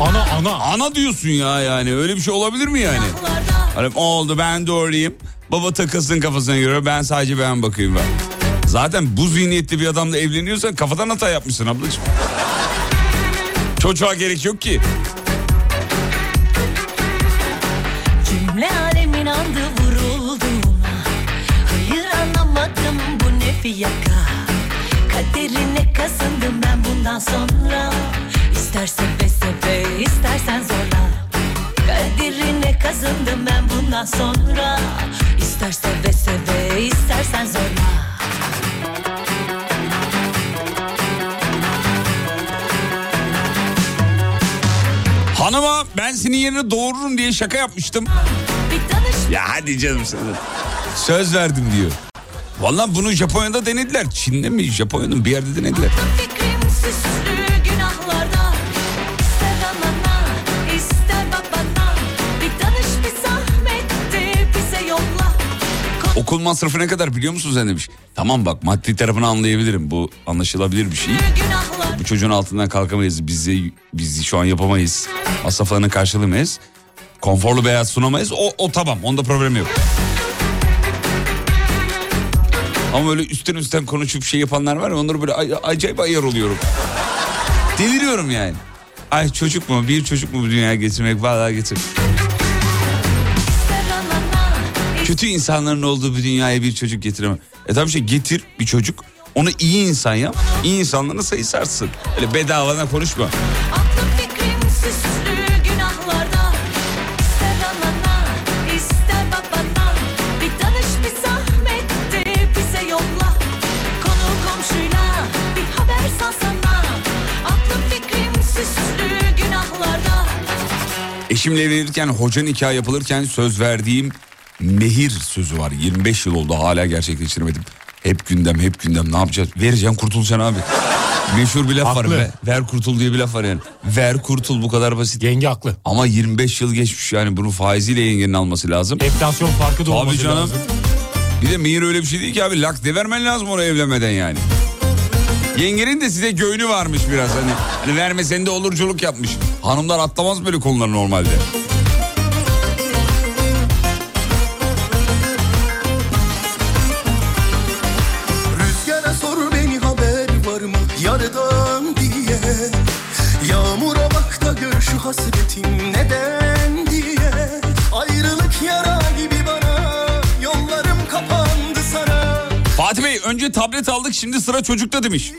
Speaker 4: Ana ana.
Speaker 3: ana diyorsun ya yani öyle bir şey olabilir mi yani? Hani oldu ben doğrayayım baba takılsın kafasına göre ben sadece ben bakayım ben. Zaten bu zihniyetli bir adamla evleniyorsan kafadan hata yapmışsın ablacığım. Çocuğa gerek yok ki.
Speaker 8: Fiyaka Kaderine kazındım ben bundan sonra İster seve seve istersen zorla Kaderine kazındım ben bundan sonra İster seve seve istersen zorla
Speaker 3: Hanıma ben senin yerine doğururum diye şaka yapmıştım. Ya hadi canım sen. Söz verdim diyor. Vallahi bunu Japonya'da denediler. Çin'de mi Japonya'da bir yerde denediler.
Speaker 8: fikrim
Speaker 3: Okul masrafı ne kadar biliyor musun sen demiş. Tamam bak maddi tarafını anlayabilirim. Bu anlaşılabilir bir şey. Bu çocuğun altından kalkamayız. Bizi biz şu an yapamayız. Masraflarını karşılamayız. Konforlu hayat sunamayız. O, o tamam. Onda problem yok. Ama böyle üstten üstten konuşup şey yapanlar var ya onları böyle ay- acayip ayar oluyorum. Deliriyorum yani. Ay çocuk mu? Bir çocuk mu bu dünyaya getirmek? Vallahi getir. Kötü insanların olduğu bir dünyaya bir çocuk getiremem. E tabii şey getir bir çocuk. Onu iyi insan yap. İyi insanların sayısı artsın. Öyle bedavadan konuşma. Eşimle evlenirken hoca nikah yapılırken söz verdiğim nehir sözü var. 25 yıl oldu hala gerçekleştirmedim. Hep gündem hep gündem ne yapacağız? Vereceğim kurtulacaksın abi. Meşhur bir laf var.
Speaker 4: Haklı.
Speaker 3: Ver, ver kurtul diye bir laf var yani. Ver kurtul bu kadar basit.
Speaker 4: Yenge haklı.
Speaker 3: Ama 25 yıl geçmiş yani bunu faiziyle yengenin alması lazım.
Speaker 4: Enflasyon farkı da
Speaker 3: Tabii
Speaker 4: olması
Speaker 3: canım.
Speaker 4: lazım.
Speaker 3: Bir de mihir öyle bir şey değil ki abi. Lak devermen lazım ona evlenmeden yani. Yengenin de size göğünü varmış biraz hani. Hani vermesen de olurculuk yapmış. Hanımlar atlamaz böyle konuları normalde.
Speaker 10: Hasretim neden diye Ayrılık yara gibi bana yollarım kapandı sana
Speaker 3: Fatih Bey önce tablet aldık şimdi sıra çocukta demiş.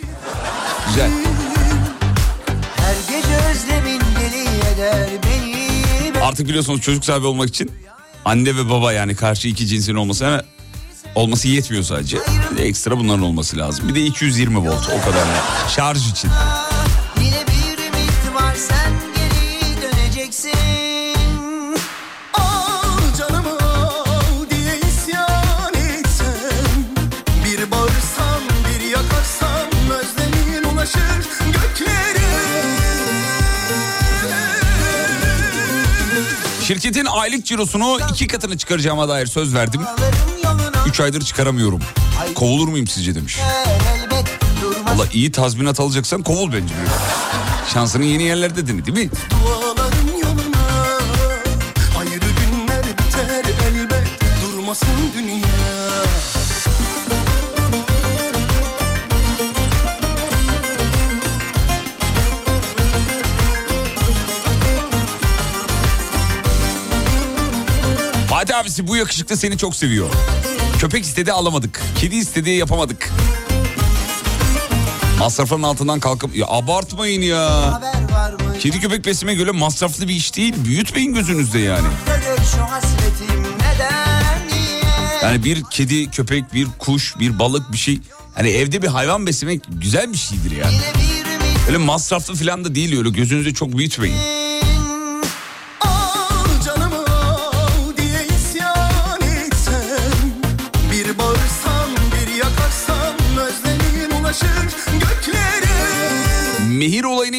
Speaker 3: Güzel.
Speaker 11: Her gece özlemin deli eder beni
Speaker 3: Artık biliyorsunuz çocuk sahibi olmak için anne ve baba yani karşı iki cinsin olması olması yetmiyor sadece. Bir de ekstra bunların olması lazım. Bir de 220 volt o kadar yani. Şarj için. Aylık cirosunu iki katını çıkaracağıma dair söz verdim. Üç aydır çıkaramıyorum. Kovulur muyum sizce demiş. Valla iyi tazminat alacaksan kovul bence. Şansının yeni yerlerde dene değil mi?
Speaker 10: Yoluna biter elbet Durmasın dünya
Speaker 3: Abisi bu yakışıklı seni çok seviyor. Köpek istedi alamadık. Kedi istedi yapamadık. Masrafların altından kalkıp... Ya abartmayın ya. Kedi köpek besleme göre masraflı bir iş değil. Büyütmeyin gözünüzde yani. Yani bir kedi, köpek, bir kuş, bir balık bir şey. Hani evde bir hayvan beslemek güzel bir şeydir yani. Öyle masraflı falan da değil öyle gözünüzde çok büyütmeyin.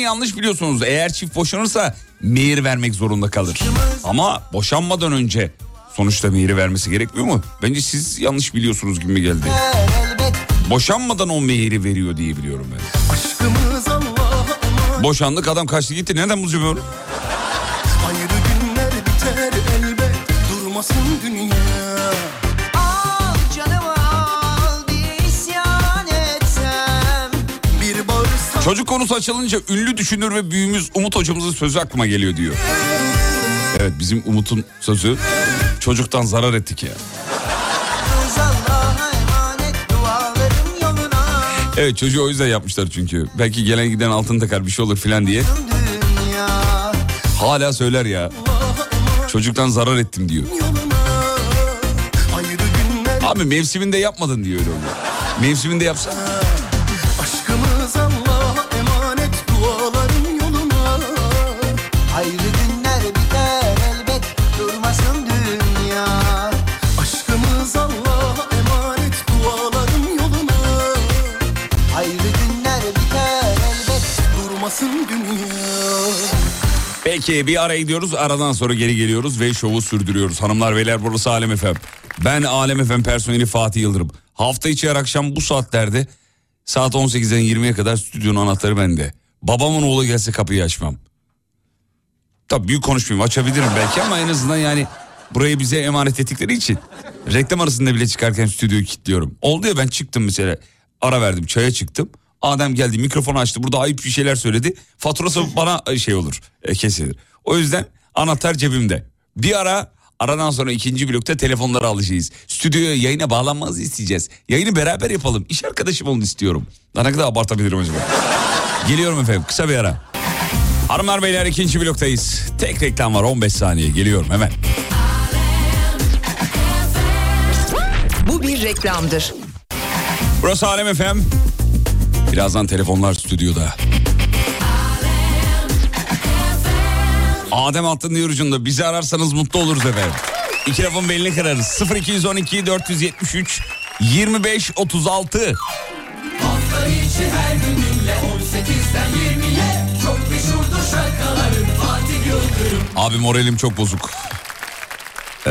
Speaker 3: Yanlış biliyorsunuz. Eğer çift boşanırsa mehir vermek zorunda kalır. Ama boşanmadan önce sonuçta mehiri vermesi gerekmiyor mu? Bence siz yanlış biliyorsunuz gibi geldi. Boşanmadan o mehiri veriyor diye biliyorum ben. Boşandık adam kaçtı gitti. Neden bulacağım
Speaker 10: Ayrı günler biter elbet Durmasın dünya
Speaker 3: Çocuk konusu açılınca ünlü düşünür ve büyüğümüz Umut hocamızın sözü aklıma geliyor diyor. Evet bizim Umut'un sözü çocuktan zarar ettik ya. Evet çocuğu o yüzden yapmışlar çünkü. Belki gelen giden altın takar bir şey olur filan diye. Hala söyler ya. Çocuktan zarar ettim diyor. Abi mevsiminde yapmadın diyor öyle. Mevsiminde yapsan. Peki bir ara gidiyoruz aradan sonra geri geliyoruz ve şovu sürdürüyoruz. Hanımlar beyler burası Alem Efem. Ben Alem Efem personeli Fatih Yıldırım. Hafta içi her akşam bu saatlerde saat 18'den 20'ye kadar stüdyonun anahtarı bende. Babamın oğlu gelse kapıyı açmam. Tabii büyük konuşmayayım açabilirim belki ama en azından yani burayı bize emanet ettikleri için reklam arasında bile çıkarken stüdyoyu kilitliyorum. Oldu ya ben çıktım mesela ara verdim çaya çıktım. Adem geldi mikrofonu açtı burada ayıp bir şeyler söyledi. Faturası bana şey olur e, kesilir. O yüzden anahtar cebimde. Bir ara aradan sonra ikinci blokta telefonları alacağız. Stüdyoya yayına bağlanmanızı isteyeceğiz. Yayını beraber yapalım. İş arkadaşım olun istiyorum. Daha ne kadar abartabilirim acaba? Geliyorum efendim kısa bir ara. Hanımlar beyler ikinci bloktayız. Tek reklam var 15 saniye geliyorum hemen.
Speaker 1: Bu bir reklamdır.
Speaker 3: Burası Alem FM. Birazdan telefonlar stüdyoda. Adem Altın ucunda bizi ararsanız mutlu oluruz efendim. İki lafın belini kırarız. 0212 473 25 36. Abi moralim çok bozuk. Ee,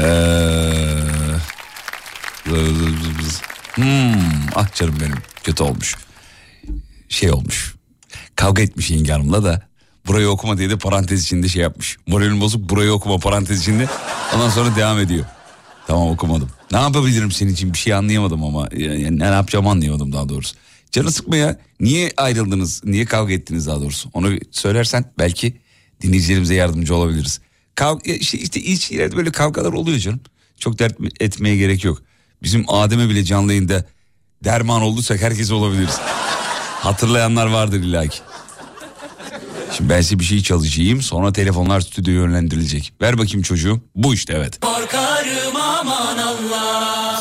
Speaker 3: hmm, ah canım benim kötü olmuş. Şey olmuş. Kavga etmiş yenge hanımla da burayı okuma diye de parantez içinde şey yapmış. Moralim bozuk burayı okuma parantez içinde. Ondan sonra devam ediyor. Tamam okumadım. Ne yapabilirim senin için bir şey anlayamadım ama yani ne yapacağımı anlayamadım daha doğrusu. Canı sıkma ya. Niye ayrıldınız? Niye kavga ettiniz daha doğrusu? Onu söylersen belki dinleyicilerimize yardımcı olabiliriz. Kavga, işte, işte ilişkilerde böyle kavgalar oluyor canım. Çok dert etmeye gerek yok. Bizim Adem'e bile canlı yayında derman olduysak herkes olabiliriz. Hatırlayanlar vardır illaki. Şimdi ben size bir şey çalışayım sonra telefonlar stüdyoya yönlendirilecek. Ver bakayım çocuğu. Bu işte evet.
Speaker 8: Korkarım aman Allah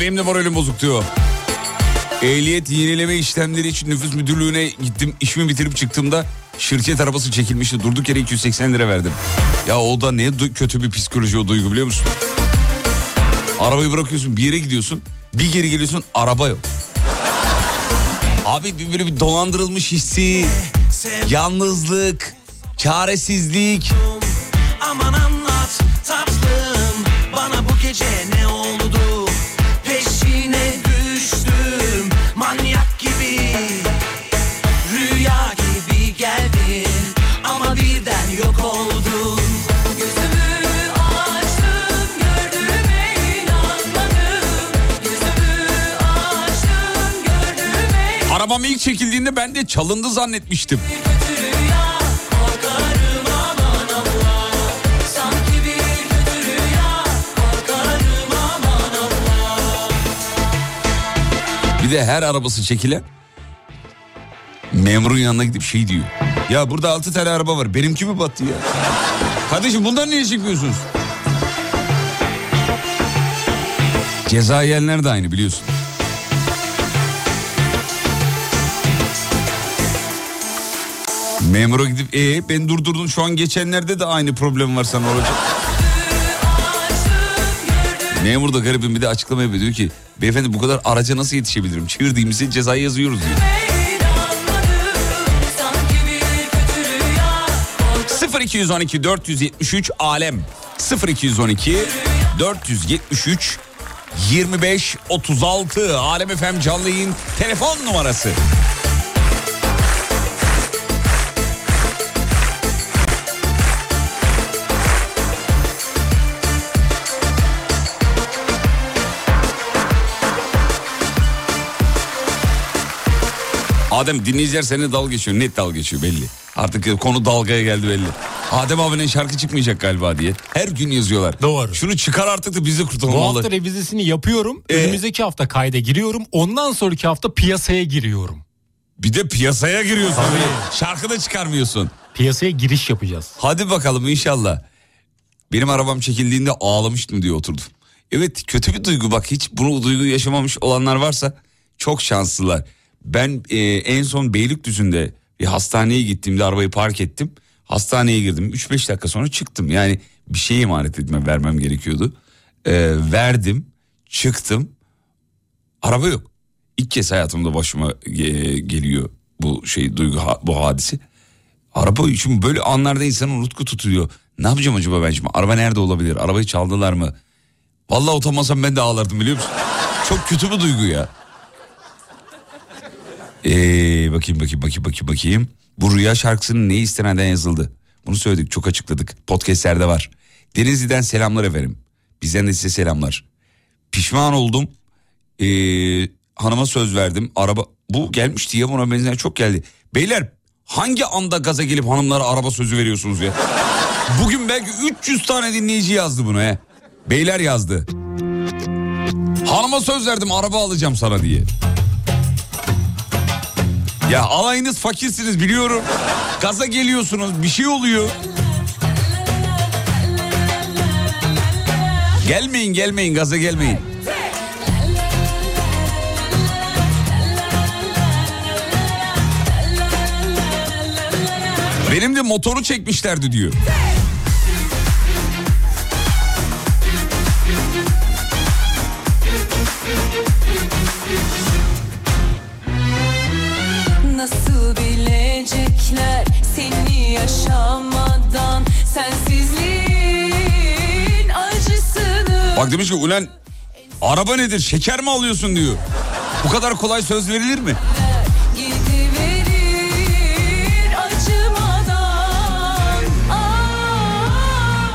Speaker 3: Benim de moralim bozuk diyor. Ehliyet yenileme işlemleri için nüfus müdürlüğüne gittim. İşimi bitirip çıktığımda şirket arabası çekilmişti. Durduk yere 280 lira verdim. Ya o da ne kötü bir psikoloji o duygu biliyor musun? Arabayı bırakıyorsun bir yere gidiyorsun. Bir geri geliyorsun araba yok. Abi bir böyle bir dolandırılmış hissi, yalnızlık, çaresizlik. İlk çekildiğinde ben de çalındı zannetmiştim.
Speaker 8: bir
Speaker 3: de her arabası çekilen memurun yanına gidip şey diyor. Ya burada altı tane araba var benimki mi battı ya? Kardeşim bundan niye çekmiyorsunuz? Ceza yiyenler de aynı biliyorsun. Memura gidip e ben durdurdun şu an geçenlerde de aynı problem var sana olacak. Memur da garibim bir de açıklama yapıyor diyor ki beyefendi bu kadar araca nasıl yetişebilirim? Çevirdiğimizde cezayı yazıyoruz diyor. 0212 473 alem 0212 473 25 36 Alem FM canlı yayın telefon numarası. Adem dinleyiciler seninle dalga geçiyor. Net dalga geçiyor belli. Artık konu dalgaya geldi belli. Adem abinin şarkı çıkmayacak galiba diye. Her gün yazıyorlar.
Speaker 4: Doğru.
Speaker 3: Şunu çıkar artık da bizi kurtarın.
Speaker 4: Bu hafta revizesini yapıyorum.
Speaker 3: Ee?
Speaker 4: Önümüzdeki hafta kayda giriyorum. Ondan sonraki hafta piyasaya giriyorum.
Speaker 3: Bir de piyasaya giriyorsun. Şarkı da çıkarmıyorsun.
Speaker 4: Piyasaya giriş yapacağız.
Speaker 3: Hadi bakalım inşallah. Benim arabam çekildiğinde ağlamıştım diye oturdum. Evet kötü bir duygu bak hiç bunu duygu yaşamamış olanlar varsa çok şanslılar. Ben e, en son Beylikdüzü'nde bir hastaneye gittiğimde arabayı park ettim. Hastaneye girdim 3-5 dakika sonra çıktım. Yani bir şey emanet etmem vermem gerekiyordu. E, verdim çıktım araba yok. İlk kez hayatımda başıma e, geliyor bu şey duygu bu hadisi. Araba için böyle anlarda insanın nutku tutuyor. Ne yapacağım acaba ben şimdi? Araba nerede olabilir? Arabayı çaldılar mı? Vallahi utanmasam ben de ağlardım biliyor musun? Çok kötü bir duygu ya. Ee, bakayım bakayım bakayım bakayım bakayım. Bu rüya şarkısının ne istenenden yazıldı? Bunu söyledik çok açıkladık. Podcastlerde var. Denizli'den selamlar efendim. Bizden de size selamlar. Pişman oldum. Ee, hanıma söz verdim. Araba bu gelmişti ya buna benzer çok geldi. Beyler hangi anda gaza gelip hanımlara araba sözü veriyorsunuz ya? Bugün belki 300 tane dinleyici yazdı bunu he. Beyler yazdı. Hanıma söz verdim araba alacağım sana diye. Ya alayınız fakirsiniz biliyorum. Gaza geliyorsunuz bir şey oluyor. Gelmeyin gelmeyin gaza gelmeyin. Benim de motoru çekmişlerdi diyor.
Speaker 8: Bilecekler seni yaşamadan Sensizliğin acısını
Speaker 3: Bak demiş ki ulan araba nedir şeker mi alıyorsun diyor. Bu kadar kolay söz verilir mi?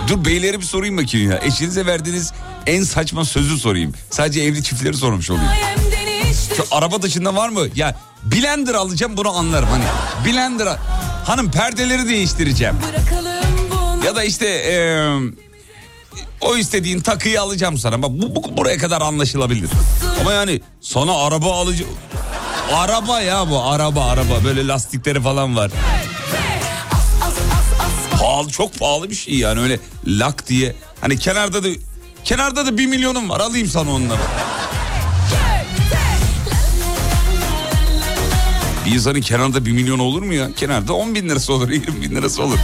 Speaker 3: Dur beylere bir sorayım bakayım ya. Eşinize verdiğiniz en saçma sözü sorayım. Sadece evli çiftleri sormuş olayım. Şu araba dışında var mı? Ya blender alacağım bunu anlarım hani. Blender hanım perdeleri değiştireceğim. Ya da işte eee, o istediğin takıyı alacağım sana. Bak bu, bu buraya kadar anlaşılabilir. Ama yani sana araba alacağım. Araba ya bu araba araba böyle lastikleri falan var. Pahalı çok pahalı bir şey yani öyle lak diye. Hani kenarda da kenarda da bir milyonum var alayım sana onları. Bir insanın kenarda bir milyon olur mu ya? Kenarda 10 bin lirası olur, 20 bin lirası olur.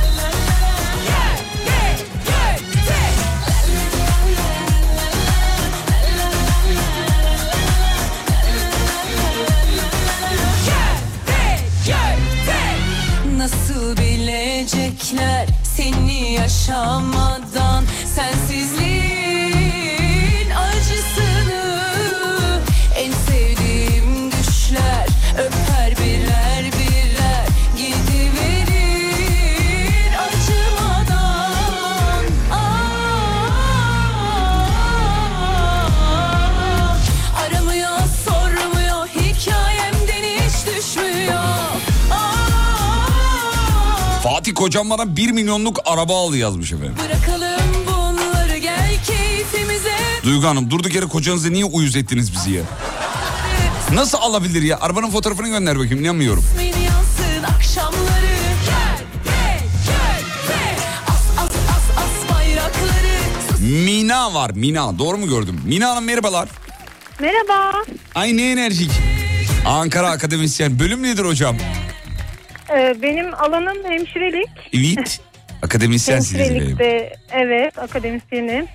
Speaker 8: Nasıl bilecekler seni yaşamadan
Speaker 3: kocam bana 1 milyonluk araba al yazmış efendim.
Speaker 8: Bırakalım bunları gel keyfimize
Speaker 3: Duygu Hanım durduk yere kocanızı niye uyuz ettiniz bizi ya? Nasıl alabilir ya? Arabanın fotoğrafını gönder bakayım inanmıyorum. Mina var Mina doğru mu gördüm? Mina Hanım merhabalar.
Speaker 12: Merhaba.
Speaker 3: Ay ne enerjik. Ankara Akademisyen bölüm nedir hocam?
Speaker 12: Ee, benim alanım hemşirelik.
Speaker 3: Evet. Akademisyensiniz.
Speaker 12: Hemşirelikte evet akademisyenim.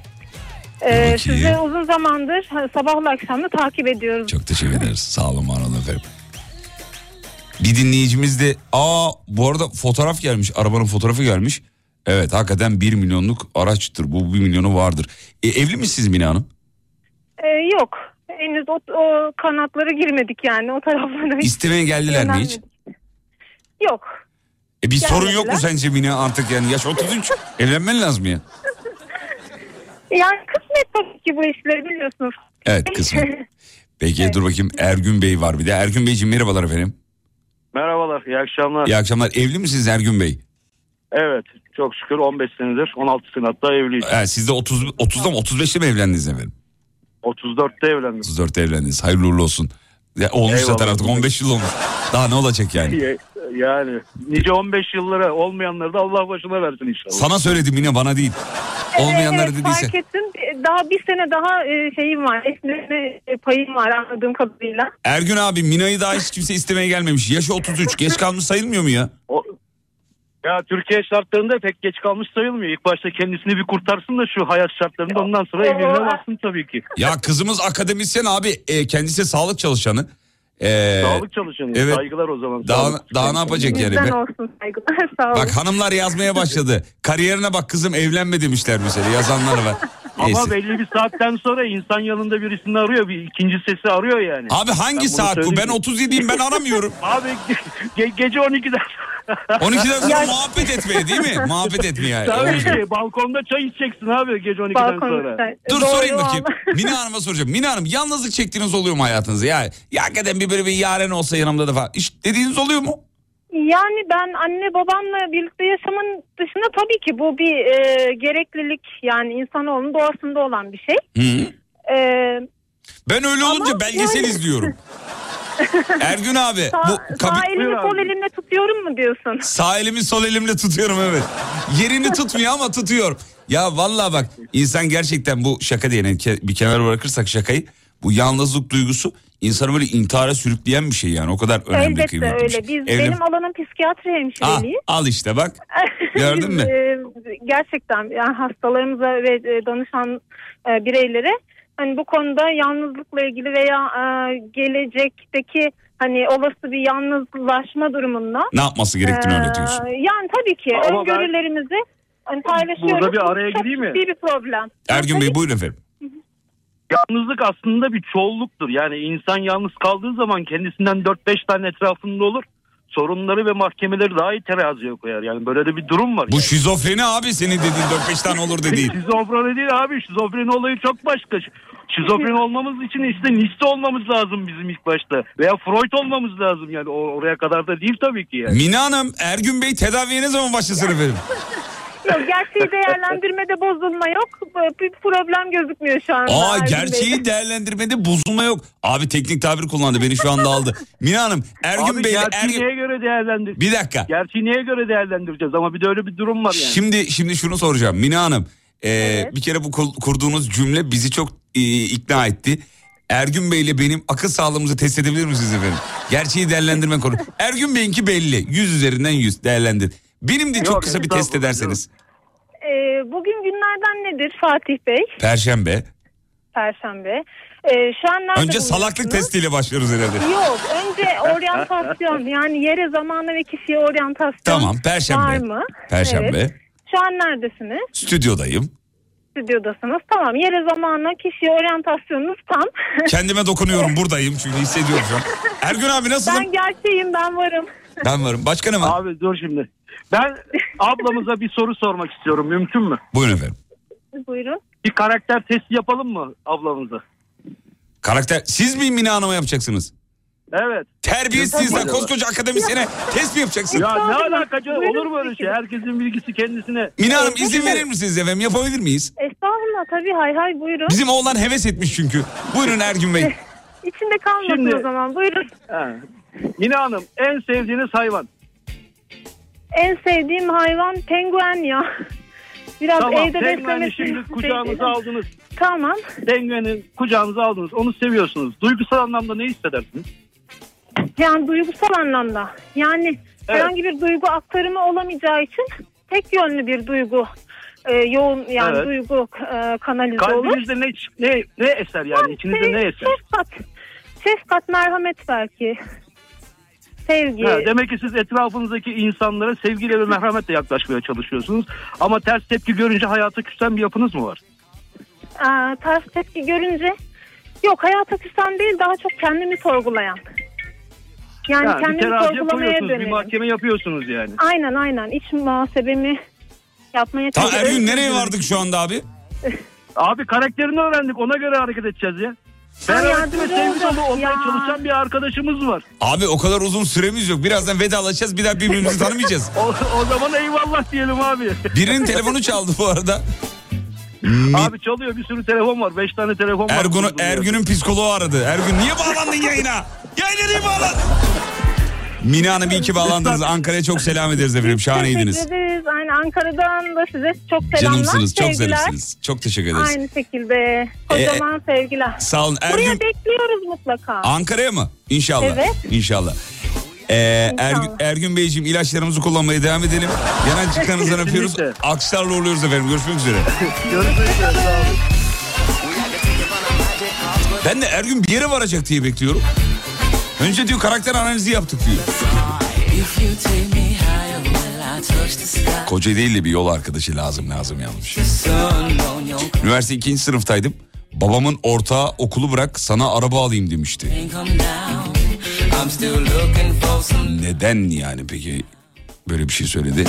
Speaker 12: Ee,
Speaker 3: Peki.
Speaker 12: sizi uzun zamandır sabahla akşamda takip ediyoruz.
Speaker 3: Çok teşekkür ederiz. Sağ olun var olun efendim. Bir dinleyicimiz de aa bu arada fotoğraf gelmiş. Arabanın fotoğrafı gelmiş. Evet hakikaten 1 milyonluk araçtır. Bu 1 milyonu vardır. E, evli misiniz Mina Hanım?
Speaker 12: Ee, yok. Henüz o, o kanatlara girmedik yani o taraflara.
Speaker 3: İstemeye geldiler mi hiç?
Speaker 12: Yok.
Speaker 3: E bir sorun yok mu
Speaker 12: Gelmediler.
Speaker 3: sence Mina artık yani yaş 33 evlenmen lazım ya.
Speaker 12: Yani kısmet tabii ki bu işleri biliyorsunuz.
Speaker 3: Evet kısmet. Peki dur bakayım Ergün Bey var bir de. Ergün Beyciğim merhabalar efendim.
Speaker 13: Merhabalar, iyi akşamlar.
Speaker 3: İyi akşamlar. Evli misiniz Ergün Bey?
Speaker 13: Evet, çok şükür 15 senedir, 16 senedir hatta evliyiz.
Speaker 3: Evet, siz de 30, 30'da mı 35'te mi evlendiniz efendim?
Speaker 13: 34'te evlendim.
Speaker 3: 34'te evlendiniz. Hayırlı uğurlu olsun. Ya, olmuş
Speaker 13: Eyvallah.
Speaker 3: zaten artık 15 yıl olmuş. Daha ne olacak yani?
Speaker 13: Ya- Yani nice 15 yıllara olmayanları da Allah başına versin inşallah.
Speaker 3: Sana söyledim yine bana değil. Olmayanları
Speaker 12: evet,
Speaker 3: dediyse.
Speaker 12: fark ettim. Daha bir sene daha e, şeyim var. Esneme e, payım var anladığım kadarıyla.
Speaker 3: Ergün abi Mina'yı daha hiç kimse istemeye gelmemiş. Yaşı 33. Geç kalmış sayılmıyor mu ya?
Speaker 13: O, ya Türkiye şartlarında pek geç kalmış sayılmıyor. İlk başta kendisini bir kurtarsın da şu hayat şartlarında ondan sonra evliliğine baksın tabii ki.
Speaker 3: Ya kızımız akademisyen abi. E, kendisi sağlık çalışanı. E,
Speaker 13: Sağlık çalışanı.
Speaker 3: evet.
Speaker 13: Saygılar o zaman.
Speaker 3: Daha,
Speaker 13: Sağlık.
Speaker 3: daha ne yapacak yani?
Speaker 12: Bizden
Speaker 3: Be-
Speaker 12: olsun saygılar sağ olun.
Speaker 3: Bak hanımlar yazmaya başladı. Kariyerine bak kızım evlenme demişler mesela yazanlar var.
Speaker 13: Ama belli bir saatten sonra insan yanında birisini arıyor. Bir ikinci sesi arıyor yani.
Speaker 3: Abi hangi
Speaker 13: Ben
Speaker 3: saat bu? Ben
Speaker 13: söyleyeyim.
Speaker 3: 37'yim ben aramıyorum.
Speaker 13: Abi ge- gece 12'den
Speaker 3: 12'den sonra muhabbet etmeye değil mi? Muhabbet etmeye.
Speaker 13: Tabii ki balkonda çay içeceksin abi gece 12'den
Speaker 12: Balkon
Speaker 13: sonra.
Speaker 12: ister.
Speaker 3: Dur
Speaker 12: Doğru
Speaker 3: sorayım bakayım. Mina Hanım'a soracağım. Mina Hanım yalnızlık çektiğiniz oluyor mu hayatınızda? Ya, ya hakikaten bir böyle bir yaren olsa yanımda da falan. Hiç dediğiniz oluyor mu?
Speaker 12: Yani ben anne babamla birlikte yaşamın dışında tabii ki bu bir e, gereklilik yani insanoğlunun doğasında olan bir şey.
Speaker 3: Hı.
Speaker 12: E,
Speaker 3: Ben öyle olunca
Speaker 12: Ama
Speaker 3: belgesel
Speaker 12: yani-
Speaker 3: izliyorum. Ergün abi
Speaker 12: sağ,
Speaker 3: bu
Speaker 12: sağ elimi sol elimle tutuyorum mu diyorsun?
Speaker 3: sağ elimi sol elimle tutuyorum evet. Yerini tutmuyor ama tutuyor. Ya vallahi bak insan gerçekten bu şaka diye yani ke- bir kenara bırakırsak şakayı bu yalnızlık duygusu insanı böyle intihara sürükleyen bir şey yani o kadar önemli
Speaker 12: Elbette
Speaker 3: kıymetli bir şey.
Speaker 12: öyle. Biz,
Speaker 3: Evlen-
Speaker 12: Benim alanım psikiyatri
Speaker 3: Ah,
Speaker 12: hemşireliği.
Speaker 3: al işte bak gördün mü?
Speaker 12: Biz, e, gerçekten yani hastalarımıza ve e, danışan e, bireylere hani bu konuda yalnızlıkla ilgili veya e, gelecekteki hani olası bir yalnızlaşma durumunda
Speaker 3: Ne yapması gerektiğini
Speaker 12: e,
Speaker 3: öğretiyorsun.
Speaker 12: Yani tabii ki
Speaker 13: Ama ben-
Speaker 12: öngörülerimizi hani paylaşıyoruz.
Speaker 13: Burada bir araya gireyim mi?
Speaker 12: bir problem.
Speaker 3: Ergün Bey buyurun efendim.
Speaker 13: Yalnızlık aslında bir çoğulluktur. Yani insan yalnız kaldığı zaman kendisinden 4-5 tane etrafında olur. Sorunları ve mahkemeleri daha iyi teraziye koyar. Yani böyle de bir durum var.
Speaker 3: Bu şizofreni abi senin dediğin 4-5 tane olur dediğin.
Speaker 13: Şizofreni değil abi. Şizofreni olayı çok başka. Şizofren olmamız için işte Nietzsche olmamız lazım bizim ilk başta. Veya Freud olmamız lazım yani. O- oraya kadar da değil tabii ki yani.
Speaker 3: Mina Hanım Ergün Bey tedaviye ne zaman başlasın efendim?
Speaker 12: Yok gerçeği değerlendirmede bozulma yok. Bir problem gözükmüyor şu anda.
Speaker 3: Aa gerçeği değerlendirmede bozulma yok. Abi teknik tabir kullandı beni şu anda aldı. Mina Hanım Ergün
Speaker 13: Abi
Speaker 3: Bey Ergün...
Speaker 13: neye göre değerlendir?
Speaker 3: Bir dakika.
Speaker 13: Gerçeği neye göre değerlendireceğiz ama bir de öyle bir durum var yani.
Speaker 3: Şimdi şimdi şunu soracağım. Mina Hanım e,
Speaker 12: Evet.
Speaker 3: bir kere bu kur- kurduğunuz cümle bizi çok e, ikna etti. Ergün Bey ile benim akıl sağlığımızı test edebilir misiniz efendim? Gerçeği değerlendirme konu. Ergün Bey'inki belli. 100 üzerinden 100 değerlendir. Benim de çok
Speaker 13: Yok,
Speaker 3: kısa bir test ederseniz.
Speaker 12: Ee, bugün günlerden nedir Fatih Bey?
Speaker 3: Perşembe.
Speaker 12: Perşembe. Ee, şu an nerede
Speaker 3: Önce salaklık testiyle başlıyoruz herhalde.
Speaker 12: Yok önce oryantasyon yani yere zamana ve kişiye oryantasyon
Speaker 3: Tamam Perşembe.
Speaker 12: var mı?
Speaker 3: Perşembe.
Speaker 12: Evet. Şu an neredesiniz?
Speaker 3: Stüdyodayım.
Speaker 12: Stüdyodasınız. Tamam yere zamana kişiye oryantasyonunuz tam.
Speaker 3: Kendime dokunuyorum buradayım çünkü hissediyorum şu an. Ergün abi nasılsın?
Speaker 12: ben gerçeğim ben varım.
Speaker 3: Ben varım. Başka ne var?
Speaker 13: Abi dur şimdi. Ben ablamıza bir soru sormak istiyorum. Mümkün mü?
Speaker 3: Buyurun efendim.
Speaker 12: Buyurun.
Speaker 13: Bir karakter testi yapalım mı ablamıza?
Speaker 3: Karakter siz mi Mina Hanım'a yapacaksınız?
Speaker 13: Evet.
Speaker 3: Terbiyesizler
Speaker 13: Yapalım.
Speaker 3: koskoca akademisyene test mi yapacaksınız?
Speaker 13: Ya ne alakacı
Speaker 12: Buyurun
Speaker 13: olur mu öyle şey? Herkesin bilgisi kendisine.
Speaker 3: Mina Hanım izin verir misiniz efendim? Yapabilir miyiz?
Speaker 12: Estağfurullah tabii hay hay buyurun.
Speaker 3: Bizim oğlan heves etmiş çünkü. Buyurun Ergün Bey.
Speaker 12: İçinde kalmasın
Speaker 13: Şimdi-
Speaker 12: o zaman. Buyurun.
Speaker 13: He. Mine Hanım en sevdiğiniz hayvan.
Speaker 12: En sevdiğim hayvan penguen ya. Biraz
Speaker 13: tamam
Speaker 12: evde beslemesi.
Speaker 13: şimdi kucağınıza aldınız.
Speaker 12: Tamam.
Speaker 13: Pengueni kucağınıza aldınız. Onu seviyorsunuz. Duygusal anlamda ne hissedersiniz?
Speaker 12: Yani duygusal anlamda. Yani herhangi bir duygu aktarımı olamayacağı için tek yönlü bir duygu e, yoğun yani
Speaker 13: Evet.
Speaker 12: duygu e, kanalize olur.
Speaker 13: Kalbinizde ne ne ne eser yani içinizde ne eser?
Speaker 12: Şefkat. Şefkat, merhamet belki. Sevgi.
Speaker 13: Ha, demek ki siz etrafınızdaki insanlara sevgiyle ve merhametle yaklaşmaya çalışıyorsunuz. Ama ters tepki görünce hayata küsen bir yapınız mı var?
Speaker 12: Aa, ters tepki görünce yok hayata küsen değil daha çok kendimi sorgulayan. Yani
Speaker 13: bir
Speaker 12: kendimi sorgulamaya
Speaker 13: koyuyorsunuz, bir mahkeme yapıyorsunuz yani.
Speaker 12: Aynen aynen iç muhasebemi yapmaya
Speaker 3: Ta
Speaker 12: çalışıyorum.
Speaker 3: Ergün nereye vardık şu anda abi?
Speaker 13: Abi karakterini öğrendik ona göre hareket edeceğiz ya.
Speaker 12: Yardımcı
Speaker 13: sevgi dolu
Speaker 12: olacak
Speaker 13: olmaya
Speaker 12: ya.
Speaker 13: çalışan bir arkadaşımız var.
Speaker 3: Abi o kadar uzun süremiz yok. Birazdan vedalaşacağız. Bir daha birbirimizi tanımayacağız.
Speaker 13: O, o zaman eyvallah diyelim abi.
Speaker 3: Birinin telefonu çaldı bu arada.
Speaker 13: Abi çalıyor bir sürü telefon var. Beş tane telefon var.
Speaker 3: Ergun'u,
Speaker 13: Durdum ya.
Speaker 3: Ergün'ün psikoloğu aradı. Ergün niye bağlandın yayına? Yayına niye bağlandın? Mine Hanım iyi ki bağlandınız. Ankara'ya çok selam ederiz efendim. Şahaneydiniz.
Speaker 12: Teşekkür ederiz. Aynen Ankara'dan da size çok selamlar.
Speaker 3: Canımsınız. Çok
Speaker 12: sevgiler.
Speaker 3: zarifsiniz. Çok teşekkür ederiz.
Speaker 12: Aynı şekilde. Kocaman sevgiler.
Speaker 3: Sağ olun.
Speaker 12: Buraya
Speaker 3: Ergün
Speaker 12: bekliyoruz mutlaka.
Speaker 3: Ankara'ya mı? İnşallah.
Speaker 12: Evet.
Speaker 3: İnşallah. Ee. Ergün, Ergün Beyciğim ilaçlarımızı kullanmaya devam edelim. Yanacıklarınızdan öpüyoruz. Alkışlarla uğurluyoruz efendim. Görüşmek üzere.
Speaker 13: Görüşmek üzere. Sağ olun.
Speaker 3: Ben de Ergün bir yere varacak diye bekliyorum. Önce diyor karakter analizi yaptık diyor. Koca değil de bir yol arkadaşı lazım lazım yazmış. Üniversite ikinci sınıftaydım. Babamın ortağı okulu bırak sana araba alayım demişti. Neden yani peki böyle bir şey söyledi?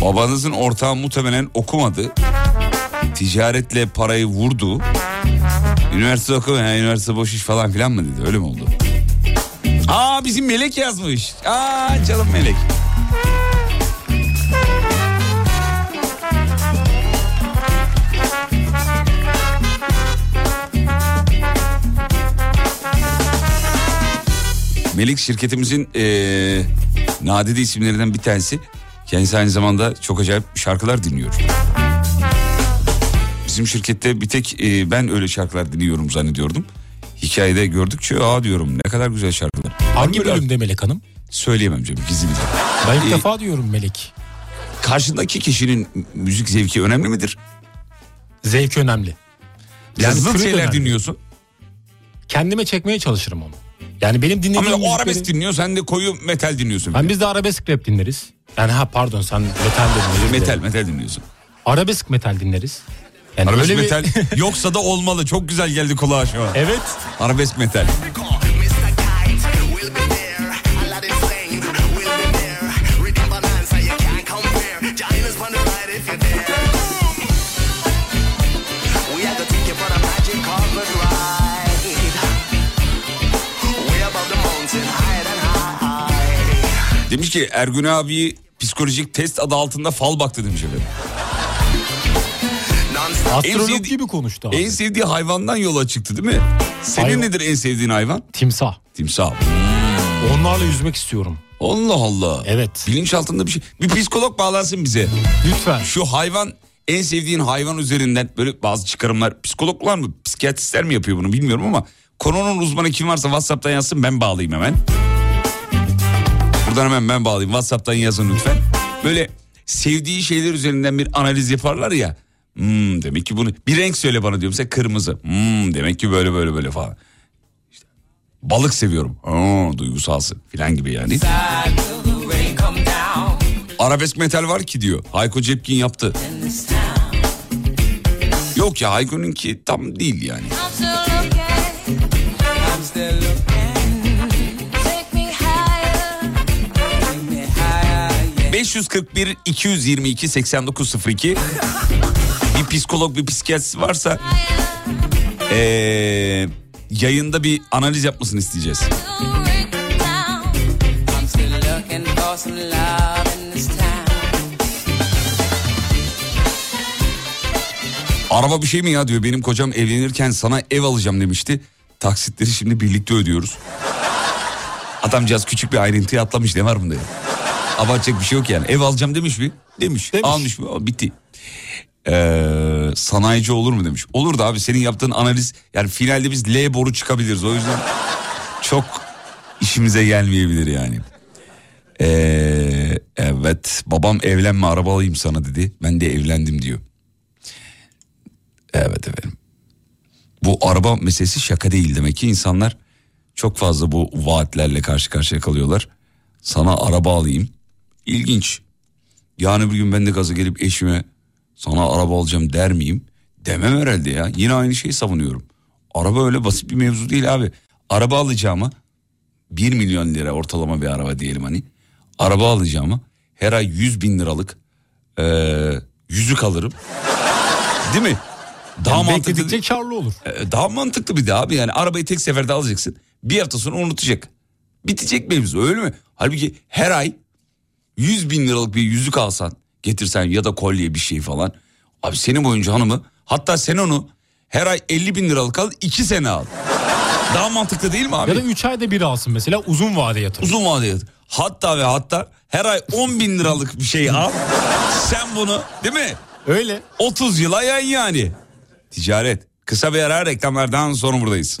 Speaker 3: Babanızın ortağı muhtemelen okumadı. Ticaretle parayı vurdu. Üniversite oku, ha, üniversite boş iş falan filan mı dedi öyle mi oldu? Aa bizim Melek yazmış. Aa canım Melek. Melek şirketimizin eee nadide isimlerinden bir tanesi. Kendisi aynı zamanda çok acayip şarkılar dinliyor. Bizim şirkette bir tek e, ben öyle şarkılar dinliyorum zannediyordum. Hikayede gördükçe aa diyorum ne kadar güzel şarkılar.
Speaker 4: Hangi
Speaker 3: Böyle-
Speaker 4: bölümde Melek Hanım?
Speaker 3: Söyleyemem canım gizli bir
Speaker 4: Ben ilk
Speaker 3: Ee,
Speaker 4: defa diyorum Melek.
Speaker 3: Karşındaki kişinin müzik zevki önemli midir?
Speaker 4: Zevki önemli.
Speaker 3: Yani zıt
Speaker 4: türü de
Speaker 3: şeyler
Speaker 4: önemli.
Speaker 3: dinliyorsun.
Speaker 4: Kendime çekmeye çalışırım onu. Yani benim dinlediğim
Speaker 3: Ama o
Speaker 4: müzikleri-
Speaker 3: arabesk dinliyor sen de koyu metal dinliyorsun.
Speaker 4: Ben biz de arabesk rap dinleriz. Yani ha pardon sen metal dedin. özür
Speaker 3: metal
Speaker 4: dilerim.
Speaker 3: metal dinliyorsun.
Speaker 4: Arabesk metal dinleriz. Yani
Speaker 3: Arabesk
Speaker 4: öyle bir-
Speaker 3: metal yoksa da olmalı. Çok güzel geldi kulağa şu an.
Speaker 4: Evet.
Speaker 3: Arabesk metal. Demiş ki Ergün abi psikolojik test adı altında fal baktı demiş efendim.
Speaker 4: Astrolog
Speaker 3: sevdi-
Speaker 4: gibi konuştu abi.
Speaker 3: En sevdiği hayvandan yola çıktı değil mi? Senin
Speaker 4: Hayvan.
Speaker 3: nedir en sevdiğin hayvan?
Speaker 4: Timsah.
Speaker 3: Timsah.
Speaker 4: Onlarla yüzmek istiyorum.
Speaker 3: Allah Allah.
Speaker 4: Evet.
Speaker 3: Bilinç altında bir şey. Bir psikolog bağlansın bize.
Speaker 4: Lütfen.
Speaker 3: Şu hayvan en sevdiğin hayvan üzerinden böyle bazı çıkarımlar psikologlar mı psikiyatristler mi yapıyor bunu bilmiyorum ama konunun uzmanı kim varsa WhatsApp'tan yazsın ben bağlayayım hemen. Buradan hemen ben bağlayayım WhatsApp'tan yazın lütfen. Böyle sevdiği şeyler üzerinden bir analiz yaparlar ya. Hmm, demek ki bunu bir renk söyle bana diyorum mesela kırmızı. Hmm, demek ki böyle böyle böyle falan. İşte, balık seviyorum. Aa, duygusalsın filan gibi yani. Arabesk metal var ki diyor. Hayko Cepkin yaptı. Yok ya Hayko'nunki tam değil yani. ...541 222 8902 bir psikolog bir psikiyatrist varsa ee, yayında bir analiz yapmasını isteyeceğiz. Araba bir şey mi ya diyor. Benim kocam evlenirken sana ev alacağım demişti. Taksitleri şimdi birlikte ödüyoruz. Adamcağız küçük bir ayrıntıyı atlamış ne var bunda ya? Abartacak bir şey yok yani. Ev alacağım demiş mi? Demiş. Almış mı? Bitti. Ee, sanayici olur mu demiş. Olur da abi senin yaptığın analiz yani finalde biz L boru çıkabiliriz. O yüzden çok işimize gelmeyebilir yani. Ee, evet babam evlenme araba alayım sana dedi. Ben de evlendim diyor. Evet efendim. Bu araba meselesi şaka değil demek ki insanlar çok fazla bu vaatlerle karşı karşıya kalıyorlar. Sana araba alayım. İlginç. Yani bir gün ben de gaza gelip eşime sana araba alacağım der miyim? Demem herhalde ya. Yine aynı şeyi savunuyorum. Araba öyle basit bir mevzu değil abi. Araba alacağıma 1 milyon lira ortalama bir araba diyelim hani. Araba alacağıma her ay 100 bin liralık eee yüzük alırım. Değil mi? Daha
Speaker 4: Yani
Speaker 3: mantıklı.
Speaker 4: karlı olur.
Speaker 3: Ee, Daha mantıklı bir de abi yani arabayı tek seferde alacaksın. Bir hafta sonra unutacak. Bitecek mevzu öyle mi? Halbuki her ay 100 bin liralık bir yüzük alsan getirsen ya da kolye bir şey falan. Abi senin boyunca hanımı hatta sen onu her ay 50 bin liralık al 2 sene al. Daha mantıklı değil mi abi?
Speaker 4: Ya da 3 ayda bir alsın mesela uzun vade yatırım.
Speaker 3: Uzun vadeli yatırım. Hatta ve hatta her ay 10 bin liralık bir şey al. Sen bunu değil mi?
Speaker 4: Öyle.
Speaker 3: 30 yıla yan yani. Ticaret. Kısa bir ara reklamlardan sonra buradayız.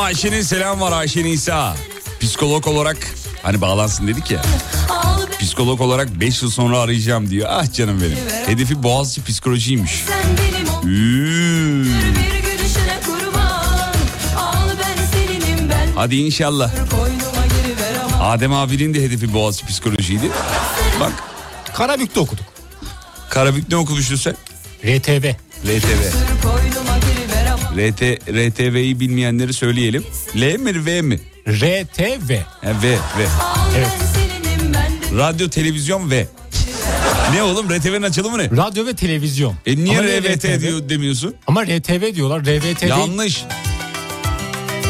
Speaker 3: Ayşe'nin selam var Ayşe Nisa. Psikolog olarak hani bağlansın dedik ya. Psikolog olarak 5 yıl sonra arayacağım diyor. Ah canım benim. Hedefi Boğaziçi psikolojiymiş. Üü. Hadi inşallah. Adem abinin de hedefi Boğaziçi psikolojiydi. Bak
Speaker 4: Karabük'te okuduk.
Speaker 3: Karabük ne okumuştun sen?
Speaker 4: RTV.
Speaker 3: RTV. RT, RTV'yi bilmeyenleri söyleyelim. L mi V mi?
Speaker 4: RTV.
Speaker 3: Ha, v, v.
Speaker 4: Evet.
Speaker 3: Radyo, televizyon ve... Ne oğlum RTV'nin açılımı ne?
Speaker 4: Radyo ve televizyon.
Speaker 3: E niye
Speaker 4: Ama
Speaker 3: RVT
Speaker 4: RTV?
Speaker 3: diyor demiyorsun?
Speaker 4: Ama RTV diyorlar. RVT değil.
Speaker 3: Yanlış.